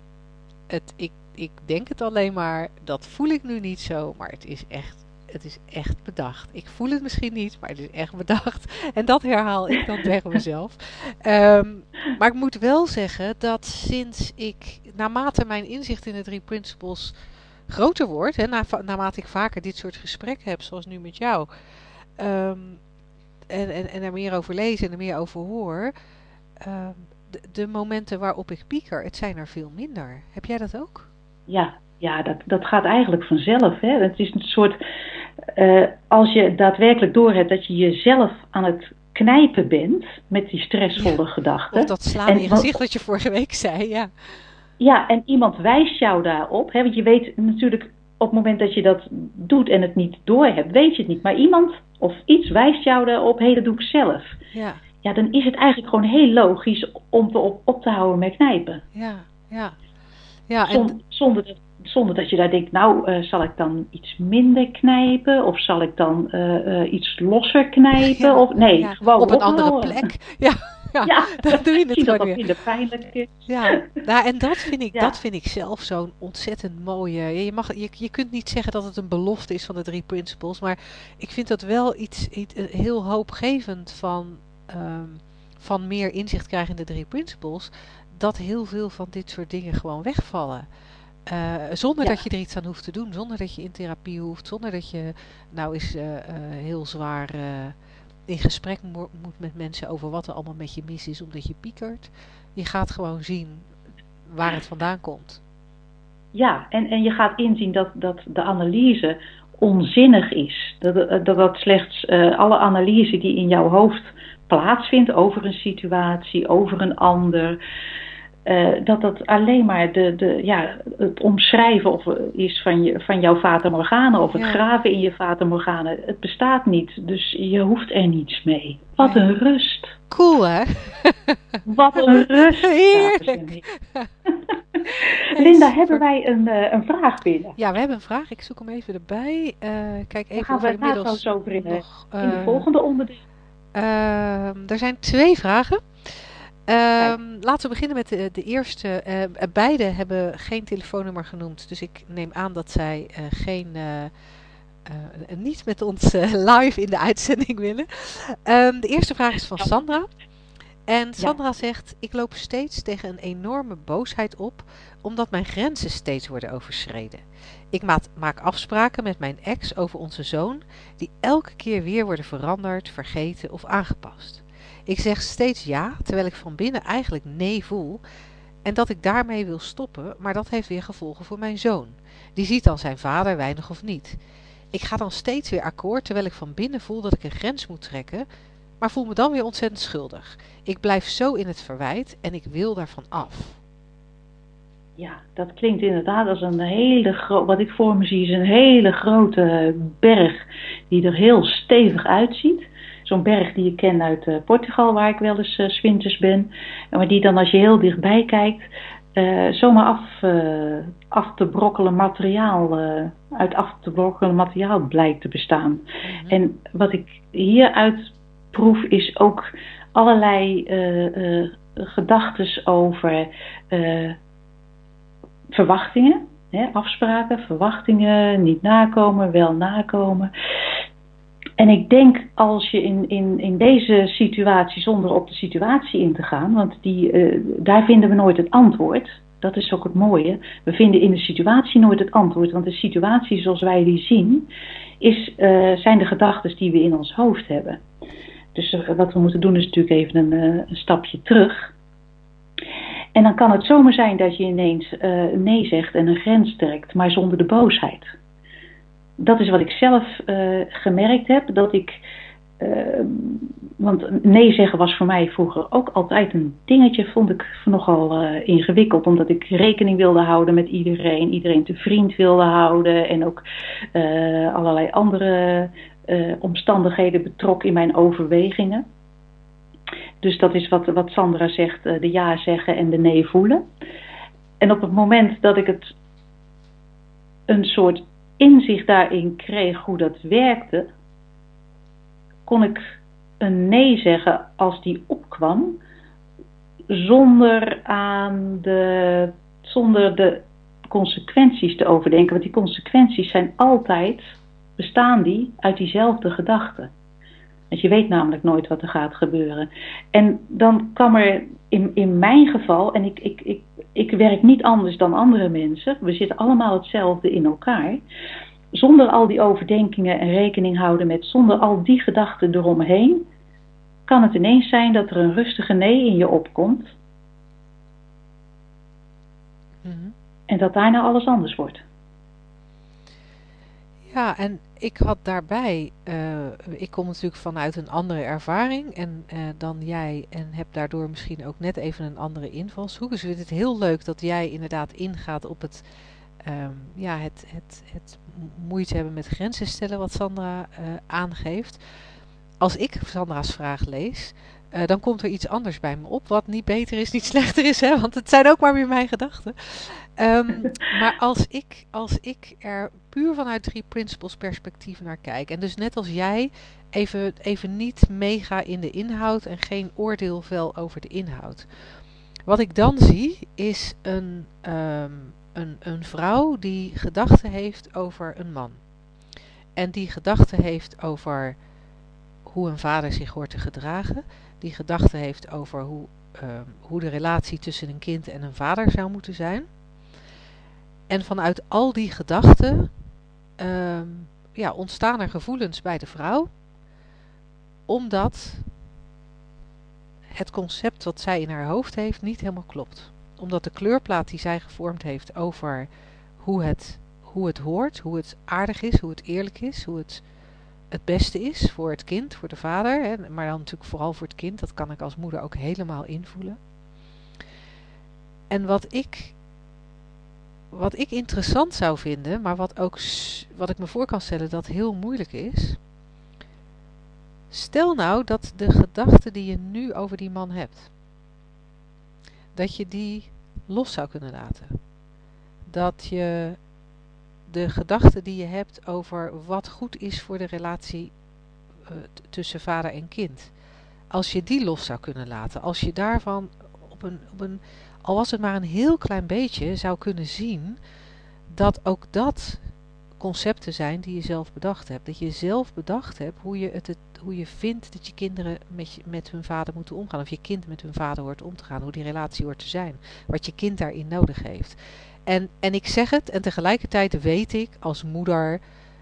[SPEAKER 2] Het, ik, ik denk het alleen maar. Dat voel ik nu niet zo. Maar het is echt het is echt bedacht. Ik voel het misschien niet, maar het is echt bedacht. En dat herhaal ik dan tegen mezelf. Um, maar ik moet wel zeggen dat sinds ik, naarmate mijn inzicht in de drie principles groter wordt, hè, naarmate ik vaker dit soort gesprekken heb, zoals nu met jou, um, en, en, en er meer over lees en er meer over hoor, um, de, de momenten waarop ik pieker, het zijn er veel minder. Heb jij dat ook?
[SPEAKER 1] Ja, ja, dat, dat gaat eigenlijk vanzelf. Hè? Het is een soort, uh, als je daadwerkelijk doorhebt dat je jezelf aan het knijpen bent met die stressvolle gedachten.
[SPEAKER 2] Of dat slaan in je gezicht wat je vorige week zei, ja.
[SPEAKER 1] Ja, en iemand wijst jou daarop. Hè? Want je weet natuurlijk op het moment dat je dat doet en het niet doorhebt, weet je het niet. Maar iemand of iets wijst jou daarop, hé, hey, dat doe ik zelf.
[SPEAKER 2] Ja.
[SPEAKER 1] Ja, dan is het eigenlijk gewoon heel logisch om te op, op te houden met knijpen.
[SPEAKER 2] Ja, ja. ja
[SPEAKER 1] en... zonder, zonder dat zonder dat je daar denkt, nou, uh, zal ik dan iets minder knijpen? Of zal ik dan uh, uh, iets losser knijpen?
[SPEAKER 2] Ja,
[SPEAKER 1] of nee,
[SPEAKER 2] ja,
[SPEAKER 1] gewoon
[SPEAKER 2] op een andere plek. Ja, ja, ja. dan doe je het gewoon
[SPEAKER 1] dat
[SPEAKER 2] weer.
[SPEAKER 1] minder pijnlijk is.
[SPEAKER 2] Ja, nou, en dat vind ik, dat vind ik zelf zo'n ontzettend mooie. Je, mag, je, je kunt niet zeggen dat het een belofte is van de drie principles, maar ik vind dat wel iets, iets heel hoopgevend van, um, van meer inzicht krijgen in de drie principles. Dat heel veel van dit soort dingen gewoon wegvallen. Uh, zonder ja. dat je er iets aan hoeft te doen, zonder dat je in therapie hoeft, zonder dat je nou eens uh, uh, heel zwaar in gesprek mo moet met mensen over wat er allemaal met je mis is omdat je piekert. Je gaat gewoon zien waar het vandaan komt.
[SPEAKER 1] Ja, en, en je gaat inzien dat, dat de analyse onzinnig is. Dat dat, dat slechts alle analyse die in jouw hoofd plaatsvindt over een situatie, over een ander uh, dat dat alleen maar de, de, ja, het omschrijven of, is van, je, van jouw Vater Morgana of het ja. graven in je Vater Morgana. Het bestaat niet, dus je hoeft er niets mee. Wat een rust.
[SPEAKER 2] Cool hè?
[SPEAKER 1] Wat een rust.
[SPEAKER 2] Heerlijk.
[SPEAKER 1] Linda, hebben wij een, uh, een vraag binnen?
[SPEAKER 2] Ja, we hebben een vraag. Ik zoek hem even erbij. Uh, kijk even
[SPEAKER 1] gaan
[SPEAKER 2] of
[SPEAKER 1] we
[SPEAKER 2] inmiddels
[SPEAKER 1] zo over in,
[SPEAKER 2] nog,
[SPEAKER 1] in de volgende onderdeel.
[SPEAKER 2] er zijn twee vragen. Um, laten we beginnen met de, de eerste. Uh, beide hebben geen telefoonnummer genoemd. Dus ik neem aan dat zij uh, geen, uh, niet met ons live in de uitzending willen. Um, de eerste vraag is van Sandra. En Sandra ja. zegt, ik loop steeds tegen een enorme boosheid op, omdat mijn grenzen steeds worden overschreden. Ik maak afspraken met mijn ex over onze zoon, die elke keer weer worden veranderd, vergeten of aangepast. Ik zeg steeds ja, terwijl ik van binnen eigenlijk nee voel. En dat ik daarmee wil stoppen, maar dat heeft weer gevolgen voor mijn zoon. Die ziet dan zijn vader weinig of niet. Ik ga dan steeds weer akkoord, terwijl ik van binnen voel dat ik een grens moet trekken, maar voel me dan weer ontzettend schuldig. Ik blijf zo in het verwijt en ik wil daarvan af.
[SPEAKER 1] Ja, dat klinkt inderdaad als een hele grote, wat ik voor me zie is een hele grote berg die er heel stevig uitziet. Zo'n berg die je kent uit uh, Portugal, waar ik wel eens uh, winters ben. Maar die dan als je heel dichtbij kijkt, uh, zomaar af, af te brokkelen materiaal, uit af te brokkelen materiaal blijkt te bestaan. Mm -hmm. En wat ik hieruit proef is ook allerlei gedachten over verwachtingen, hè, afspraken, verwachtingen, niet nakomen, wel nakomen. En ik denk als je in, in, in deze situatie, zonder op de situatie in te gaan, want die, uh, daar vinden we nooit het antwoord. Dat is ook het mooie. We vinden in de situatie nooit het antwoord, want de situatie zoals wij die zien, is, uh, zijn de gedachten die we in ons hoofd hebben. Dus uh, wat we moeten doen is natuurlijk even een, een stapje terug. En dan kan het zomaar zijn dat je ineens nee zegt en een grens trekt, maar zonder de boosheid. Dat is wat ik zelf uh, gemerkt heb, dat ik. Uh, want nee zeggen was voor mij vroeger ook altijd een dingetje, vond ik nogal ingewikkeld, omdat ik rekening wilde houden met iedereen, iedereen te vriend wilde houden en ook allerlei andere omstandigheden betrok in mijn overwegingen. Dus dat is wat, wat Sandra zegt, de ja zeggen en de nee voelen. En op het moment dat ik het een soort inzicht daarin kreeg hoe dat werkte, kon ik een nee zeggen als die opkwam, zonder aan de, zonder de consequenties te overdenken. Want die consequenties zijn altijd, bestaan die uit diezelfde gedachten. Want je weet namelijk nooit wat er gaat gebeuren. En dan kan er in, in mijn geval, en ik, ik, ik, ik werk niet anders dan andere mensen, we zitten allemaal hetzelfde in elkaar. Zonder al die overdenkingen en rekening houden met, zonder al die gedachten eromheen, kan het ineens zijn dat er een rustige nee in je opkomt. Mm-hmm. En dat daarna alles anders wordt.
[SPEAKER 2] Ja, en ik had daarbij, uh, ik kom natuurlijk vanuit een andere ervaring en, uh, dan jij en heb daardoor misschien ook net even een andere invalshoek. Dus ik vind het heel leuk dat jij inderdaad ingaat op het, um, ja, het, het, het moeite hebben met grenzen stellen wat Sandra uh, aangeeft. Als ik Sandra's vraag lees, uh, dan komt er iets anders bij me op, wat niet beter is, niet slechter is, hè? want het zijn ook maar weer mijn gedachten. Um, maar als ik, als ik er puur vanuit drie principles perspectief naar kijk, en dus net als jij even, even niet meega in de inhoud en geen oordeel vel over de inhoud. Wat ik dan zie is een, um, een, een vrouw die gedachten heeft over een man. En die gedachten heeft over hoe een vader zich hoort te gedragen die gedachten heeft over hoe, uh, hoe de relatie tussen een kind en een vader zou moeten zijn. En vanuit al die gedachten uh, ja, ontstaan er gevoelens bij de vrouw, omdat het concept wat zij in haar hoofd heeft niet helemaal klopt. Omdat de kleurplaat die zij gevormd heeft over hoe het, hoe het hoort, hoe het aardig is, hoe het eerlijk is, hoe het het beste is voor het kind, voor de vader. Hè, maar dan natuurlijk vooral voor het kind. Dat kan ik als moeder ook helemaal invoelen. En wat ik, wat ik interessant zou vinden, maar wat, ook, wat ik me voor kan stellen dat heel moeilijk is. Stel nou dat de gedachten die je nu over die man hebt, dat je die los zou kunnen laten. Dat je de gedachten die je hebt over wat goed is voor de relatie uh, tussen vader en kind. Als je die los zou kunnen laten, als je daarvan op een, op een, al was het maar een heel klein beetje, zou kunnen zien dat ook dat concepten zijn die je zelf bedacht hebt. Dat je zelf bedacht hebt hoe je, het, hoe je vindt dat je kinderen met, met hun vader moeten omgaan. Of je kind met hun vader hoort om te gaan. Hoe die relatie hoort te zijn. Wat je kind daarin nodig heeft. En, en ik zeg het en tegelijkertijd weet ik als moeder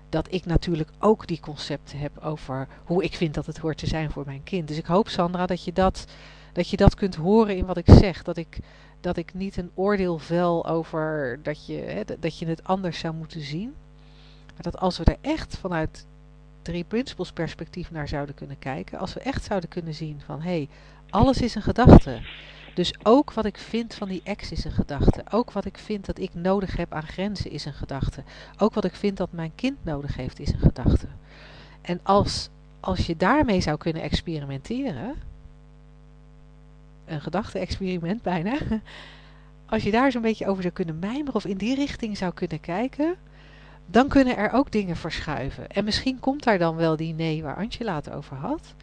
[SPEAKER 2] dat ik natuurlijk ook die concepten heb over hoe ik vind dat het hoort te zijn voor mijn kind. Dus ik hoop, Sandra, dat je dat, dat, je dat kunt horen in wat ik zeg. Dat ik, dat ik niet een oordeel vel over dat je, hè, dat je het anders zou moeten zien. Maar dat als we er echt vanuit drie principles perspectief naar zouden kunnen kijken. Als we echt zouden kunnen zien van hé, hey, alles is een gedachte. Dus ook wat ik vind van die ex is een gedachte. Ook wat ik vind dat ik nodig heb aan grenzen is een gedachte. Ook wat ik vind dat mijn kind nodig heeft is een gedachte. En als, als je daarmee zou kunnen experimenteren, een gedachte-experiment bijna, als je daar zo'n beetje over zou kunnen mijmeren of in die richting zou kunnen kijken, dan kunnen er ook dingen verschuiven. En misschien komt daar dan wel die nee waar Antje het over had.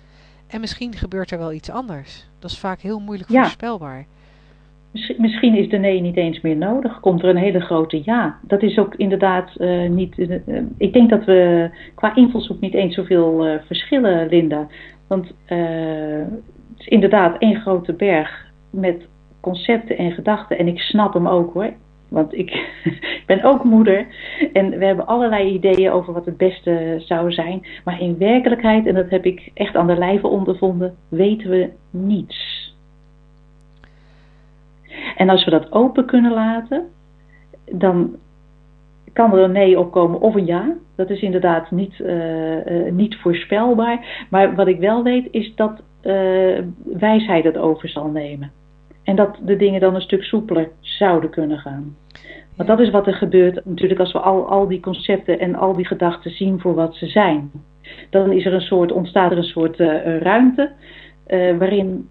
[SPEAKER 2] En misschien gebeurt er wel iets anders. Dat is vaak heel moeilijk voorspelbaar.
[SPEAKER 1] Misschien is de nee niet eens meer nodig. Komt er een hele grote ja. Dat is ook inderdaad uh, niet. Uh, ik denk dat we qua invalshoek niet eens zoveel uh, verschillen, Linda. Want het is inderdaad één grote berg met concepten en gedachten. En ik snap hem ook hoor. Want ik ben ook moeder en we hebben allerlei ideeën over wat het beste zou zijn. Maar in werkelijkheid, en dat heb ik echt aan de lijve ondervonden, weten we niets. En als we dat open kunnen laten, dan kan er een nee opkomen of een ja. Dat is inderdaad niet, uh, uh, niet voorspelbaar. Maar wat ik wel weet is dat uh, wijsheid het over zal nemen. En dat de dingen dan een stuk soepeler zouden kunnen gaan. Want dat is wat er gebeurt natuurlijk als we al, al die concepten en al die gedachten zien voor wat ze zijn. Dan is er een soort, ontstaat er een soort uh, ruimte uh, waarin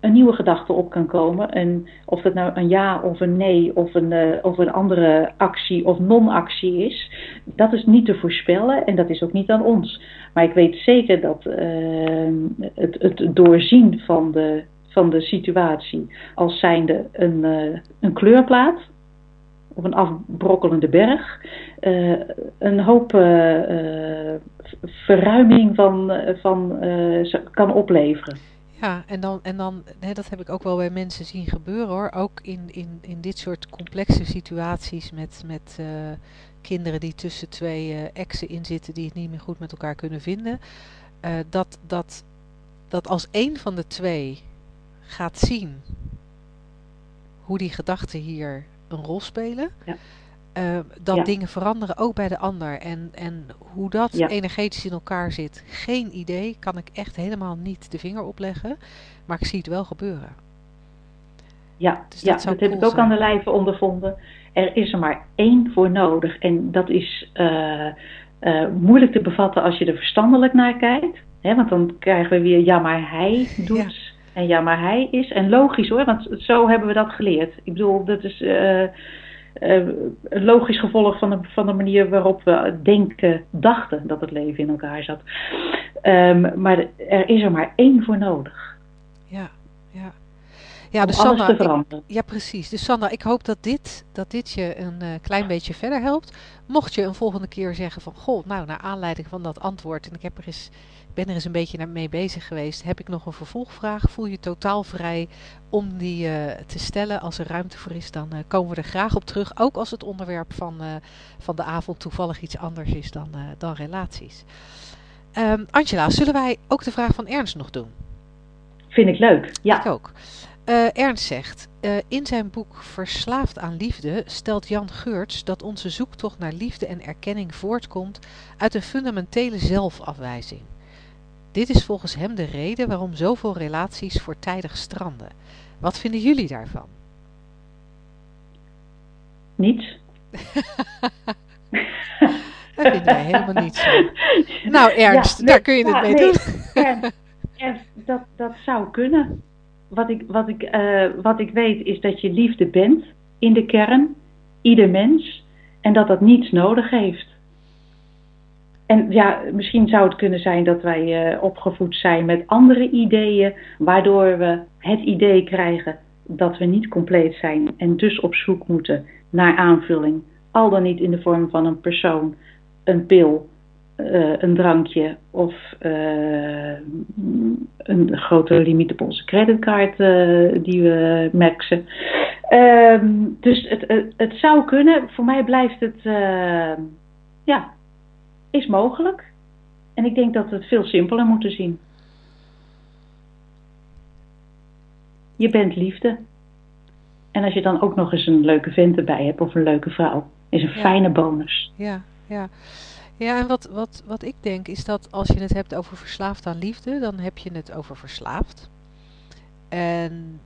[SPEAKER 1] een nieuwe gedachte op kan komen. En of dat nou een ja of een nee of een, of een andere actie of non-actie is, dat is niet te voorspellen en dat is ook niet aan ons. Maar ik weet zeker dat het, het doorzien van de van de situatie als zijnde een, uh, een kleurplaat of een afbrokkelende berg, uh, een hoop uh, verruiming van, van kan opleveren.
[SPEAKER 2] Ja, en dan, en dan hè, dat heb ik ook wel bij mensen zien gebeuren hoor. Ook in, in, in dit soort complexe situaties met, met kinderen die tussen twee exen in zitten die het niet meer goed met elkaar kunnen vinden. dat, dat, dat als één van de twee gaat zien hoe die gedachten hier een rol spelen. Ja. Uh, dat ja. dingen veranderen ook bij de ander. En, en hoe dat ja. energetisch in elkaar zit, geen idee. Kan ik echt helemaal niet de vinger opleggen. Maar ik zie het wel gebeuren.
[SPEAKER 1] Ja, dus dat, ja, dat heb ik ook aan de lijve ondervonden. Er is er maar één voor nodig. En dat is uh, uh, moeilijk te bevatten als je er verstandelijk naar kijkt. Hè, want dan krijgen we weer, ja, maar hij doet en ja, maar hij is, en logisch hoor, want zo hebben we dat geleerd. Ik bedoel, dat is uh, uh, een logisch gevolg van de, van de manier waarop we denken, dachten dat het leven in elkaar zat. Um, maar er is er maar één voor nodig.
[SPEAKER 2] Ja, ja. Ja, dus Sanna, ik, ja, precies. Dus Sanna, ik hoop dat dit, dat dit je een uh, klein beetje verder helpt. Mocht je een volgende keer zeggen van, goh, nou, naar aanleiding van dat antwoord, en ik heb er eens ben er eens een beetje mee bezig geweest. Heb ik nog een vervolgvraag? Voel je totaal vrij om die uh, te stellen? Als er ruimte voor is, dan uh, komen we er graag op terug. Ook als het onderwerp van, uh, van de avond toevallig iets anders is dan, dan relaties. Um, Angela, zullen wij ook de vraag van Ernst nog doen?
[SPEAKER 1] Vind ik leuk, ja.
[SPEAKER 2] Ik ook. Ernst zegt, in zijn boek Verslaafd aan Liefde stelt Jan Geurts dat onze zoektocht naar liefde en erkenning voortkomt uit een fundamentele zelfafwijzing. Dit is volgens hem de reden waarom zoveel relaties voortijdig stranden. Wat vinden jullie daarvan?
[SPEAKER 1] Niets.
[SPEAKER 2] dat vinden wij helemaal niets. Nou Ernst, ja, nee, daar kun je het mee nee, doen.
[SPEAKER 1] Ernst, Ernst, dat, dat zou kunnen. Wat ik, wat, ik, uh, wat ik weet is dat je liefde bent in de kern, ieder mens, en dat dat niets nodig heeft. En ja, misschien zou het kunnen zijn dat wij uh, opgevoed zijn met andere ideeën, waardoor we het idee krijgen dat we niet compleet zijn en dus op zoek moeten naar aanvulling. Al dan niet in de vorm van een persoon, een pil, uh, een drankje of uh, een grote limiet op onze creditcard die we maxen. Ehm, dus het, het, zou kunnen. Voor mij blijft het ja, is mogelijk. En ik denk dat we het veel simpeler moeten zien. Je bent liefde. En als je dan ook nog eens een leuke vent erbij hebt of een leuke vrouw, is een ja. fijne bonus.
[SPEAKER 2] Ja, ja. Ja, en wat, wat, wat ik denk is dat als je het hebt over verslaafd aan liefde, dan heb je het over verslaafd. En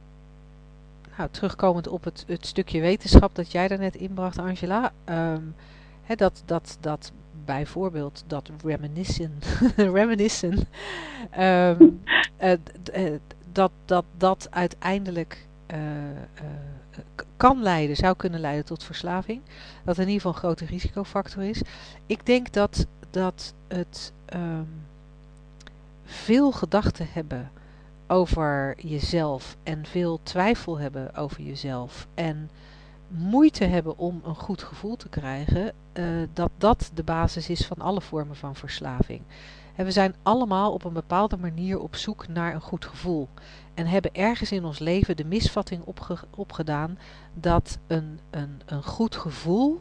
[SPEAKER 2] nou, terugkomend op het, het stukje wetenschap dat jij daarnet inbracht, Angela. Um, hè, dat, dat, dat bijvoorbeeld dat reminiscen, reminiscen um, dat, dat dat uiteindelijk uh, kan leiden, zou kunnen leiden tot verslaving. Dat in ieder geval een grote risicofactor is. Ik denk dat, dat het um, veel gedachten hebben over jezelf en veel twijfel hebben over jezelf en moeite hebben om een goed gevoel te krijgen, uh, dat dat de basis is van alle vormen van verslaving. En we zijn allemaal op een bepaalde manier op zoek naar een goed gevoel. En hebben ergens in ons leven de misvatting opge opgedaan dat een, een, een goed gevoel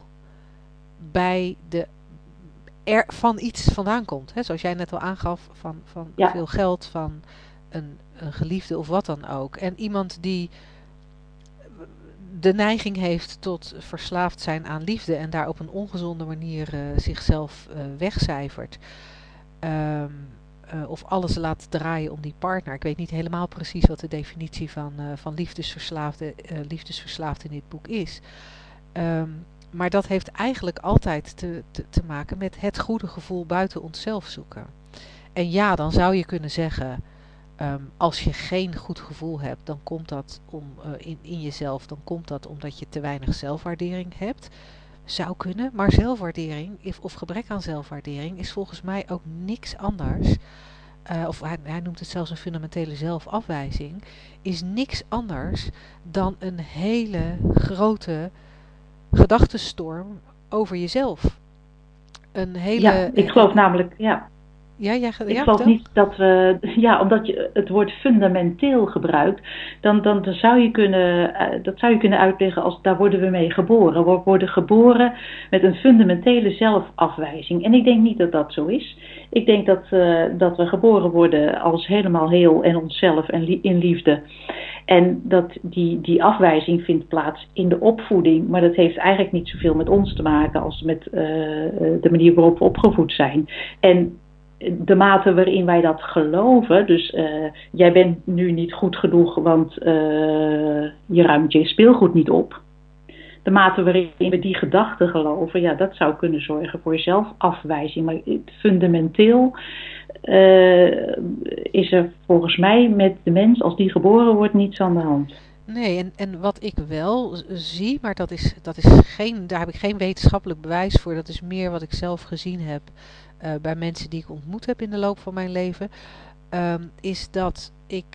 [SPEAKER 2] bij de er van iets vandaan komt. Hè? Zoals jij net al aangaf, van, van ja. veel geld, van een, een geliefde of wat dan ook. En iemand die de neiging heeft tot verslaafd zijn aan liefde en daar op een ongezonde manier uh, zichzelf uh, wegcijfert. Um, uh, of alles laat draaien om die partner. Ik weet niet helemaal precies wat de definitie van, van liefdesverslaafde, liefdesverslaafd in dit boek is. Um, maar dat heeft eigenlijk altijd te, te, te maken met het goede gevoel buiten onszelf zoeken. En ja, dan zou je kunnen zeggen Um, als je geen goed gevoel hebt, dan komt dat om, uh, in, in jezelf, dan komt dat omdat je te weinig zelfwaardering hebt. Zou kunnen, maar zelfwaardering of gebrek aan zelfwaardering is volgens mij ook niks anders. Uh, of hij, hij, noemt het zelfs een fundamentele zelfafwijzing. Is niks anders dan een hele grote gedachtenstorm over jezelf. Een hele.
[SPEAKER 1] Ja, ik geloof namelijk, ja.
[SPEAKER 2] Ja, ja,
[SPEAKER 1] ik ja, geloof niet dat we, ja, omdat je het woord fundamenteel gebruikt, dan, dan, dan zou je kunnen, uh, dat zou je kunnen uitleggen als daar worden we mee geboren. We worden geboren met een fundamentele zelfafwijzing. En ik denk niet dat dat zo is. Ik denk dat, uh, dat we geboren worden als helemaal heel en onszelf en li in liefde. En dat die, die afwijzing vindt plaats in de opvoeding, maar dat heeft eigenlijk niet zoveel met ons te maken als met uh, de manier waarop we opgevoed zijn. En de mate waarin wij dat geloven, dus uh, jij bent nu niet goed genoeg, want uh, je ruimt je speelgoed niet op. De mate waarin we die gedachten geloven, ja, dat zou kunnen zorgen voor zelfafwijzing. Maar fundamenteel uh, is er volgens mij met de mens, als die geboren wordt, niets aan de hand.
[SPEAKER 2] Nee, en, en wat ik wel zie, maar dat is, dat is geen, daar heb ik geen wetenschappelijk bewijs voor, dat is meer wat ik zelf gezien heb uh, bij mensen die ik ontmoet heb in de loop van mijn leven, um, is dat ik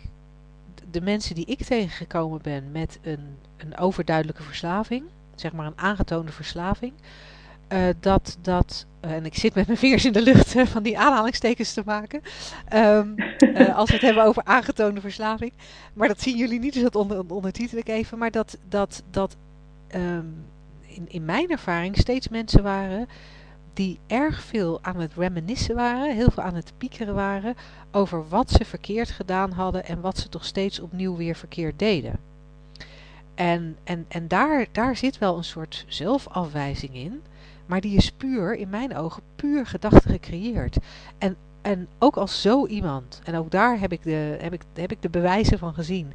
[SPEAKER 2] de mensen die ik tegengekomen ben met een, een overduidelijke verslaving, zeg maar een aangetoonde verslaving, uh, dat dat, uh, en ik zit met mijn vingers in de lucht uh, van die aanhalingstekens te maken, um, als we het hebben over aangetoonde verslaving, maar dat zien jullie niet, dus dat onder, ondertitel ik even, maar dat, dat, dat um, in, in mijn ervaring steeds mensen waren die erg veel aan het reminiscen waren, heel veel aan het piekeren waren over wat ze verkeerd gedaan hadden en wat ze toch steeds opnieuw weer verkeerd deden. En, en, en daar, daar zit wel een soort zelfafwijzing in, maar die is puur, in mijn ogen, puur gedachte gecreëerd. En, en ook als zo iemand, en ook daar heb ik de, heb ik, heb ik de bewijzen van gezien,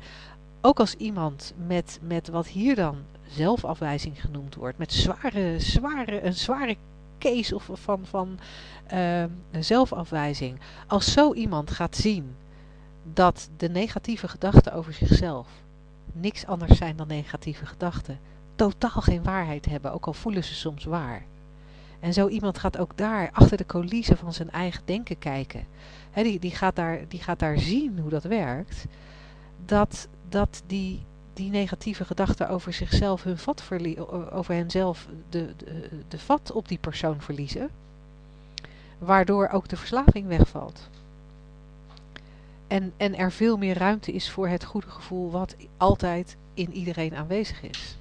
[SPEAKER 2] ook als iemand met, met wat hier dan zelfafwijzing genoemd wordt, met zware, zware, een zware case of van, van uh, zelfafwijzing. Als zo iemand gaat zien dat de negatieve gedachten over zichzelf niks anders zijn dan negatieve gedachten, totaal geen waarheid hebben, ook al voelen ze soms waar. En zo iemand gaat ook daar achter de coulissen van zijn eigen denken kijken. Die, die, gaat daar, die gaat daar zien hoe dat werkt. Dat, dat die, die negatieve gedachten over zichzelf hun vat verliezen, over henzelf de, de, de vat op die persoon verliezen, waardoor ook de verslaving wegvalt. En, en er veel meer ruimte is voor het goede gevoel wat altijd in iedereen aanwezig is.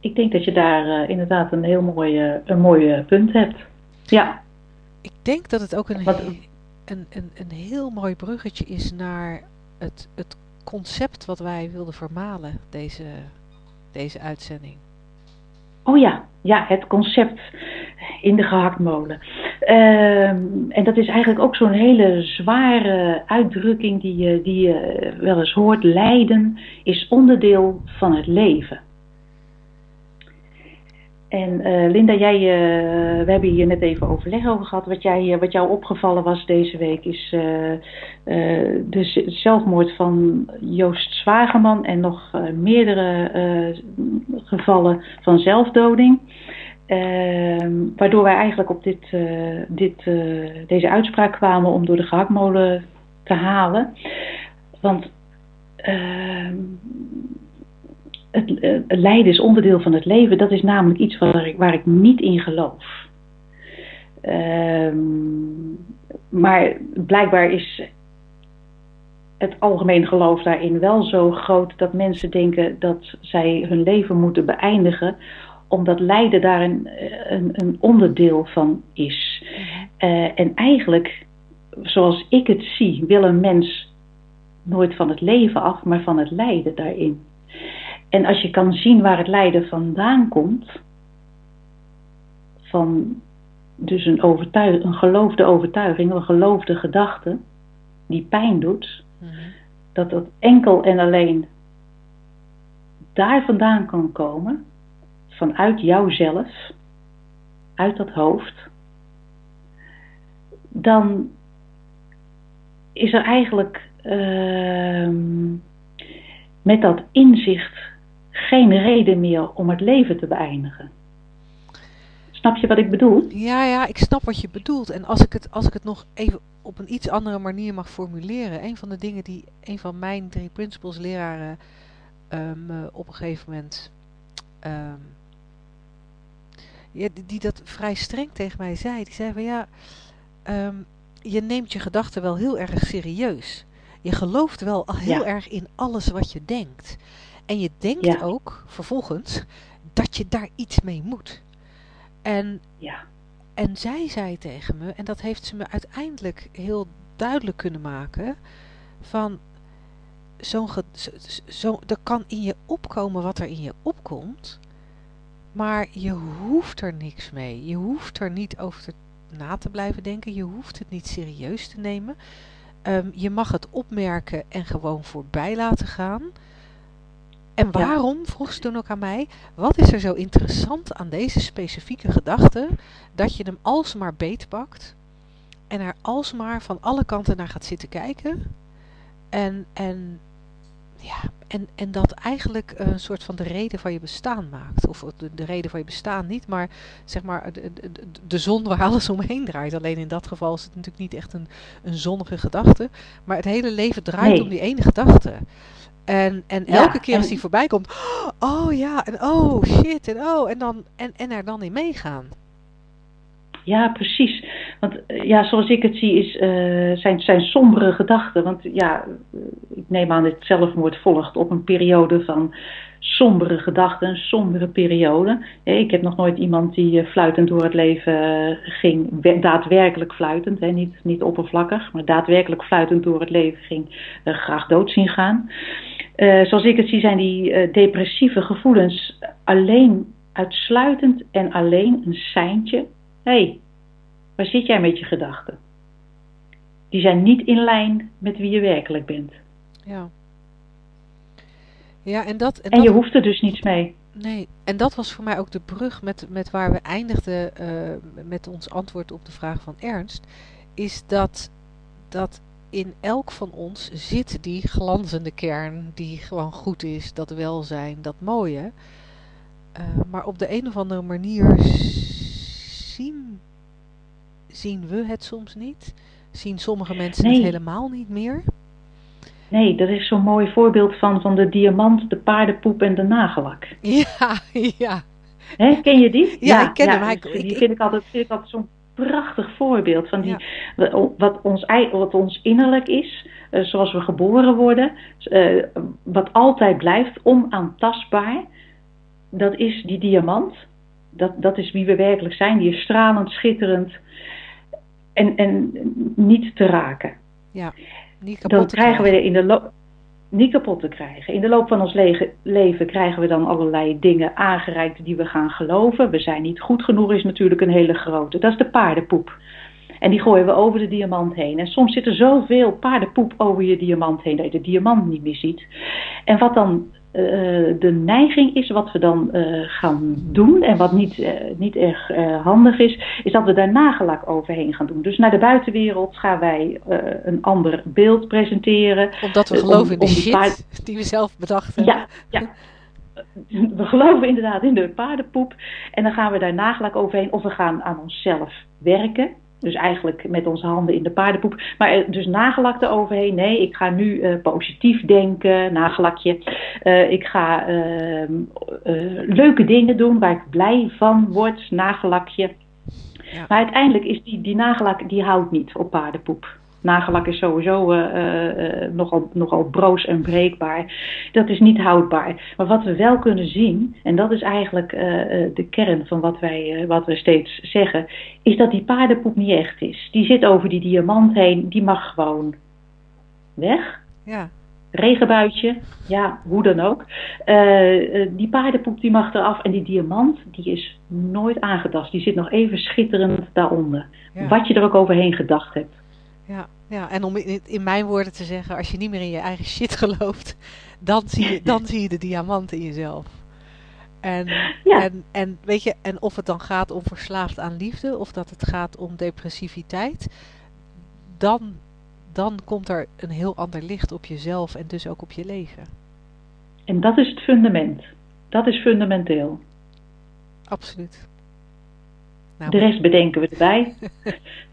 [SPEAKER 1] Ik denk dat je daar uh, inderdaad een heel mooi, een mooi punt hebt. Ja.
[SPEAKER 2] Ik denk dat het ook een, een, een, een heel mooi bruggetje is naar het, het concept wat wij wilden vermalen, deze, deze uitzending.
[SPEAKER 1] Oh ja, ja, het concept in de gehaktmolen. Ehm, en dat is eigenlijk ook zo'n hele zware uitdrukking die die je wel eens hoort. Lijden is onderdeel van het leven. En uh, Linda, jij, uh, we hebben hier net even overleg over gehad. Wat, jij, wat jou opgevallen was deze week is de zelfmoord van Joost Zwageman en nog meerdere gevallen van zelfdoding. Ehm, waardoor wij eigenlijk op dit, dit, deze uitspraak kwamen om door de gehaktmolen te halen. Want ehm, het, lijden is onderdeel van het leven. Dat is namelijk iets waar ik, niet in geloof. Ehm, maar blijkbaar is het algemeen geloof daarin wel zo groot dat mensen denken dat zij hun leven moeten beëindigen, omdat lijden daar een, een, een onderdeel van is. Uh, en eigenlijk, zoals ik het zie, wil een mens nooit van het leven af, maar van het lijden daarin. En als je kan zien waar het lijden vandaan komt, van dus een, overtuig, een geloofde overtuiging, een geloofde gedachte, die pijn doet, mm -hmm. dat dat enkel en alleen daar vandaan kan komen, vanuit jouzelf, uit dat hoofd, dan is er eigenlijk uh, met dat inzicht geen reden meer om het leven te beëindigen. Snap je wat ik bedoel?
[SPEAKER 2] Ja, ja, ik snap wat je bedoelt. En als ik het, als ik het nog even op een iets andere manier mag formuleren. Een van de dingen die een van mijn drie principles leraren um, op een gegeven moment... Um, ja, die, die, dat vrij streng tegen mij zei. Die zei van ja, um, je neemt je gedachten wel heel erg serieus. Je gelooft wel heel ja. erg in alles wat je denkt. En je denkt ja. ook vervolgens dat je daar iets mee moet. En,
[SPEAKER 1] ja.
[SPEAKER 2] en zij zei tegen me, en dat heeft ze me uiteindelijk heel duidelijk kunnen maken, van zo'n zo, zo, er kan in je opkomen wat er in je opkomt, maar je hoeft er niks mee. Je hoeft er niet over te, na te blijven denken, je hoeft het niet serieus te nemen. Um, je mag het opmerken en gewoon voorbij laten gaan. En waarom, vroeg ze toen ook aan mij, wat is er zo interessant aan deze specifieke gedachte, dat je hem alsmaar beetpakt en er alsmaar van alle kanten naar gaat zitten kijken en, en, ja, en, en dat eigenlijk een soort van de reden van je bestaan maakt. Of de, de reden van je bestaan niet, maar zeg maar de, de, de zon waar alles omheen draait. Alleen in dat geval is het natuurlijk niet echt een, een zonnige gedachte, maar het hele leven draait nee. om die ene gedachte. En, en elke keer als die voorbij komt, oh ja, en oh shit, en oh, en, dan, en, en er dan in meegaan.
[SPEAKER 1] Ja, precies. Want ja, zoals ik het zie, is, uh, zijn, zijn sombere gedachten. Want ja, ik neem aan dat zelfmoord volgt op een periode van sombere gedachten, een sombere periode. Ik heb nog nooit iemand die fluitend door het leven ging, daadwerkelijk fluitend, hè, niet, niet oppervlakkig, maar daadwerkelijk fluitend door het leven ging, uh, graag dood zien gaan. Uh, zoals ik het zie, zijn die uh, depressieve gevoelens alleen uitsluitend en alleen een seintje. Hé, hey, waar zit jij met je gedachten? Die zijn niet in lijn met wie je werkelijk bent.
[SPEAKER 2] Ja. Ja, en dat...
[SPEAKER 1] En, en je dat, hoeft er dus niets mee.
[SPEAKER 2] Nee, en dat was voor mij ook de brug met, met waar we eindigden uh, met ons antwoord op de vraag van Ernst. Is dat, dat in elk van ons zit die glanzende kern die gewoon goed is, dat welzijn, dat mooie. Uh, maar op de een of andere manier zien, zien we het soms niet. Zien sommige mensen nee. het helemaal niet meer.
[SPEAKER 1] Nee, dat is zo'n mooi voorbeeld van, van de diamant, de paardenpoep en de nagellak.
[SPEAKER 2] Ja, ja.
[SPEAKER 1] He, ken je die?
[SPEAKER 2] Ja, ja ik ken
[SPEAKER 1] ja,
[SPEAKER 2] hem.
[SPEAKER 1] Die ik, vind ik altijd, vind ik altijd zo'n prachtig voorbeeld van die, ja. wat, ons, wat ons innerlijk is, uh, zoals we geboren worden, uh, wat altijd blijft, onaantastbaar. Dat is die diamant. Dat, dat is wie we werkelijk zijn. Die is stralend, schitterend en, en niet te raken.
[SPEAKER 2] Ja, niet
[SPEAKER 1] Dan krijgen we in de loop niet kapot te krijgen. In de loop van ons leven krijgen we dan allerlei dingen aangereikt die we gaan geloven. We zijn niet goed genoeg is natuurlijk een hele grote. Dat is de paardenpoep. En die gooien we over de diamant heen. En soms zit er zoveel paardenpoep over je diamant heen dat je de diamant niet meer ziet. En wat dan de neiging is, wat we dan uh, gaan doen en wat niet, uh, niet erg handig is, is dat we daar nagelak overheen gaan doen. Dus naar de buitenwereld gaan wij een ander beeld presenteren.
[SPEAKER 2] Omdat we geloven in de shit die we zelf bedachten.
[SPEAKER 1] Ja, ja. We geloven inderdaad in de paardenpoep en dan gaan we daar nagelak overheen of we gaan aan onszelf werken. Dus eigenlijk met onze handen in de paardenpoep. Maar dus nagelak eroverheen. Nee, ik ga nu uh, positief denken, nagelakje. Uh, ik ga uh, leuke dingen doen waar ik blij van word, nagelakje. Ja. Maar uiteindelijk is die, die nagelak, die houdt niet op paardenpoep. Nagellak is sowieso uh, uh, nogal, nogal broos en breekbaar. Dat is niet houdbaar. Maar wat we wel kunnen zien, en dat is eigenlijk uh, de kern van wat wij, wat we steeds zeggen, is dat die paardenpoep niet echt is. Die zit over die diamant heen, die mag gewoon weg.
[SPEAKER 2] Ja.
[SPEAKER 1] Regenbuitje, ja, hoe dan ook. Die paardenpoep die mag eraf en die diamant die is nooit aangetast. Die zit nog even schitterend daaronder. Ja. Wat je er ook overheen gedacht hebt.
[SPEAKER 2] Ja, ja, en om in, in, mijn woorden te zeggen, als je niet meer in je eigen shit gelooft, dan zie je, dan zie je de diamant in jezelf. En, ja. en, en, weet je, en of het dan gaat om verslaafd aan liefde, of dat het gaat om depressiviteit, dan, dan komt er een heel ander licht op jezelf en dus ook op je leven.
[SPEAKER 1] En dat is het fundament. Dat is fundamenteel.
[SPEAKER 2] Absoluut.
[SPEAKER 1] Nou, de rest bedenken we erbij.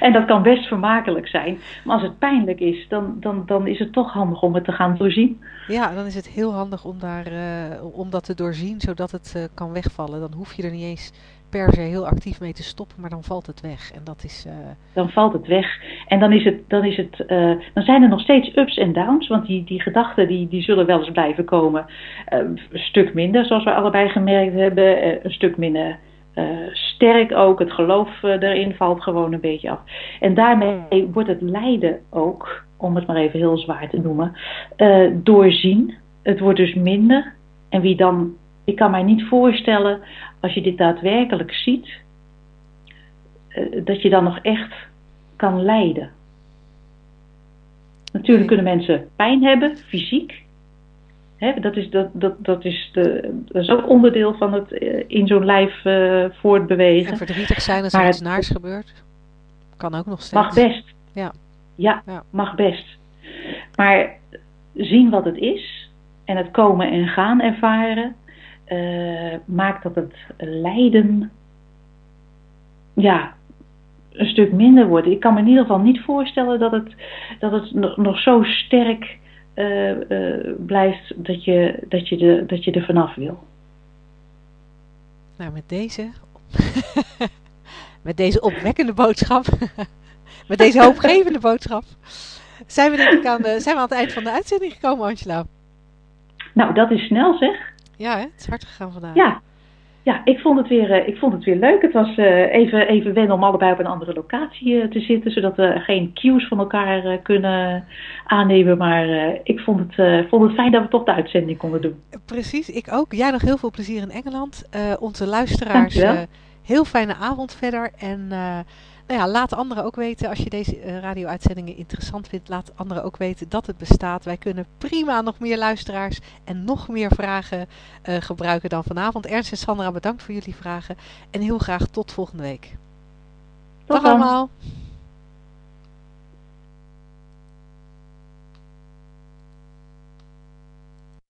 [SPEAKER 1] En dat kan best vermakelijk zijn. Maar als het pijnlijk is, dan, dan, dan is het toch handig om het te gaan doorzien.
[SPEAKER 2] Ja, dan is het heel handig om, daar, uh, om dat te doorzien, zodat het uh, kan wegvallen. Dan hoef je er niet eens per se heel actief mee te stoppen, maar dan valt het weg. En dat is, uh...
[SPEAKER 1] Dan valt het weg. En dan, is het, dan, is het, dan zijn er nog steeds ups en downs, want die, die gedachten die, die zullen wel eens blijven komen. een stuk minder, zoals we allebei gemerkt hebben, een stuk minder uh, sterk ook. Het geloof uh, erin valt gewoon een beetje af. En daarmee wordt het lijden ook, om het maar even heel zwaar te noemen, uh, doorzien. Het wordt dus minder. En wie dan, ik kan mij niet voorstellen, als je dit daadwerkelijk ziet, dat je dan nog echt kan lijden. Natuurlijk kunnen mensen pijn hebben, fysiek dat, is, dat, dat, dat, is de, dat is ook onderdeel van het uh, in zo'n lijf uh, voortbewegen.
[SPEAKER 2] En verdrietig zijn als er iets naars gebeurt. Kan ook nog steeds.
[SPEAKER 1] Mag best.
[SPEAKER 2] Ja.
[SPEAKER 1] ja. Ja, mag best. Maar zien wat het is en het komen en gaan ervaren, uh, maakt dat het lijden ja, een stuk minder wordt. Ik kan me in ieder geval niet voorstellen dat het, dat het nog zo sterk uh, uh, blijft dat je, dat, je de, dat je er vanaf wil.
[SPEAKER 2] Nou, met deze, met deze opwekkende boodschap, met deze hoopgevende boodschap, zijn we denk ik aan, de, zijn we aan het eind van de uitzending gekomen, Angela.
[SPEAKER 1] Nou, dat is snel zeg.
[SPEAKER 2] Ja, hè? het is hard gegaan vandaag.
[SPEAKER 1] Ja, ja, ik vond het weer, uh, ik vond het weer leuk. Het was uh, even, even wennen om allebei op een andere locatie uh, te zitten, zodat we geen cues van elkaar kunnen aannemen. Maar ik vond het, vond het fijn dat we toch de uitzending konden doen.
[SPEAKER 2] Precies, ik ook. Jij nog heel veel plezier in Engeland. onze luisteraars, heel fijne avond verder. En nou ja, laat anderen ook weten, als je deze uh, radio-uitzendingen interessant vindt, laat anderen ook weten dat het bestaat. Wij kunnen prima nog meer luisteraars en nog meer vragen uh, gebruiken dan vanavond. Ernst en Sandra, bedankt voor jullie vragen en heel graag tot volgende week.
[SPEAKER 1] Tot
[SPEAKER 2] Dag allemaal.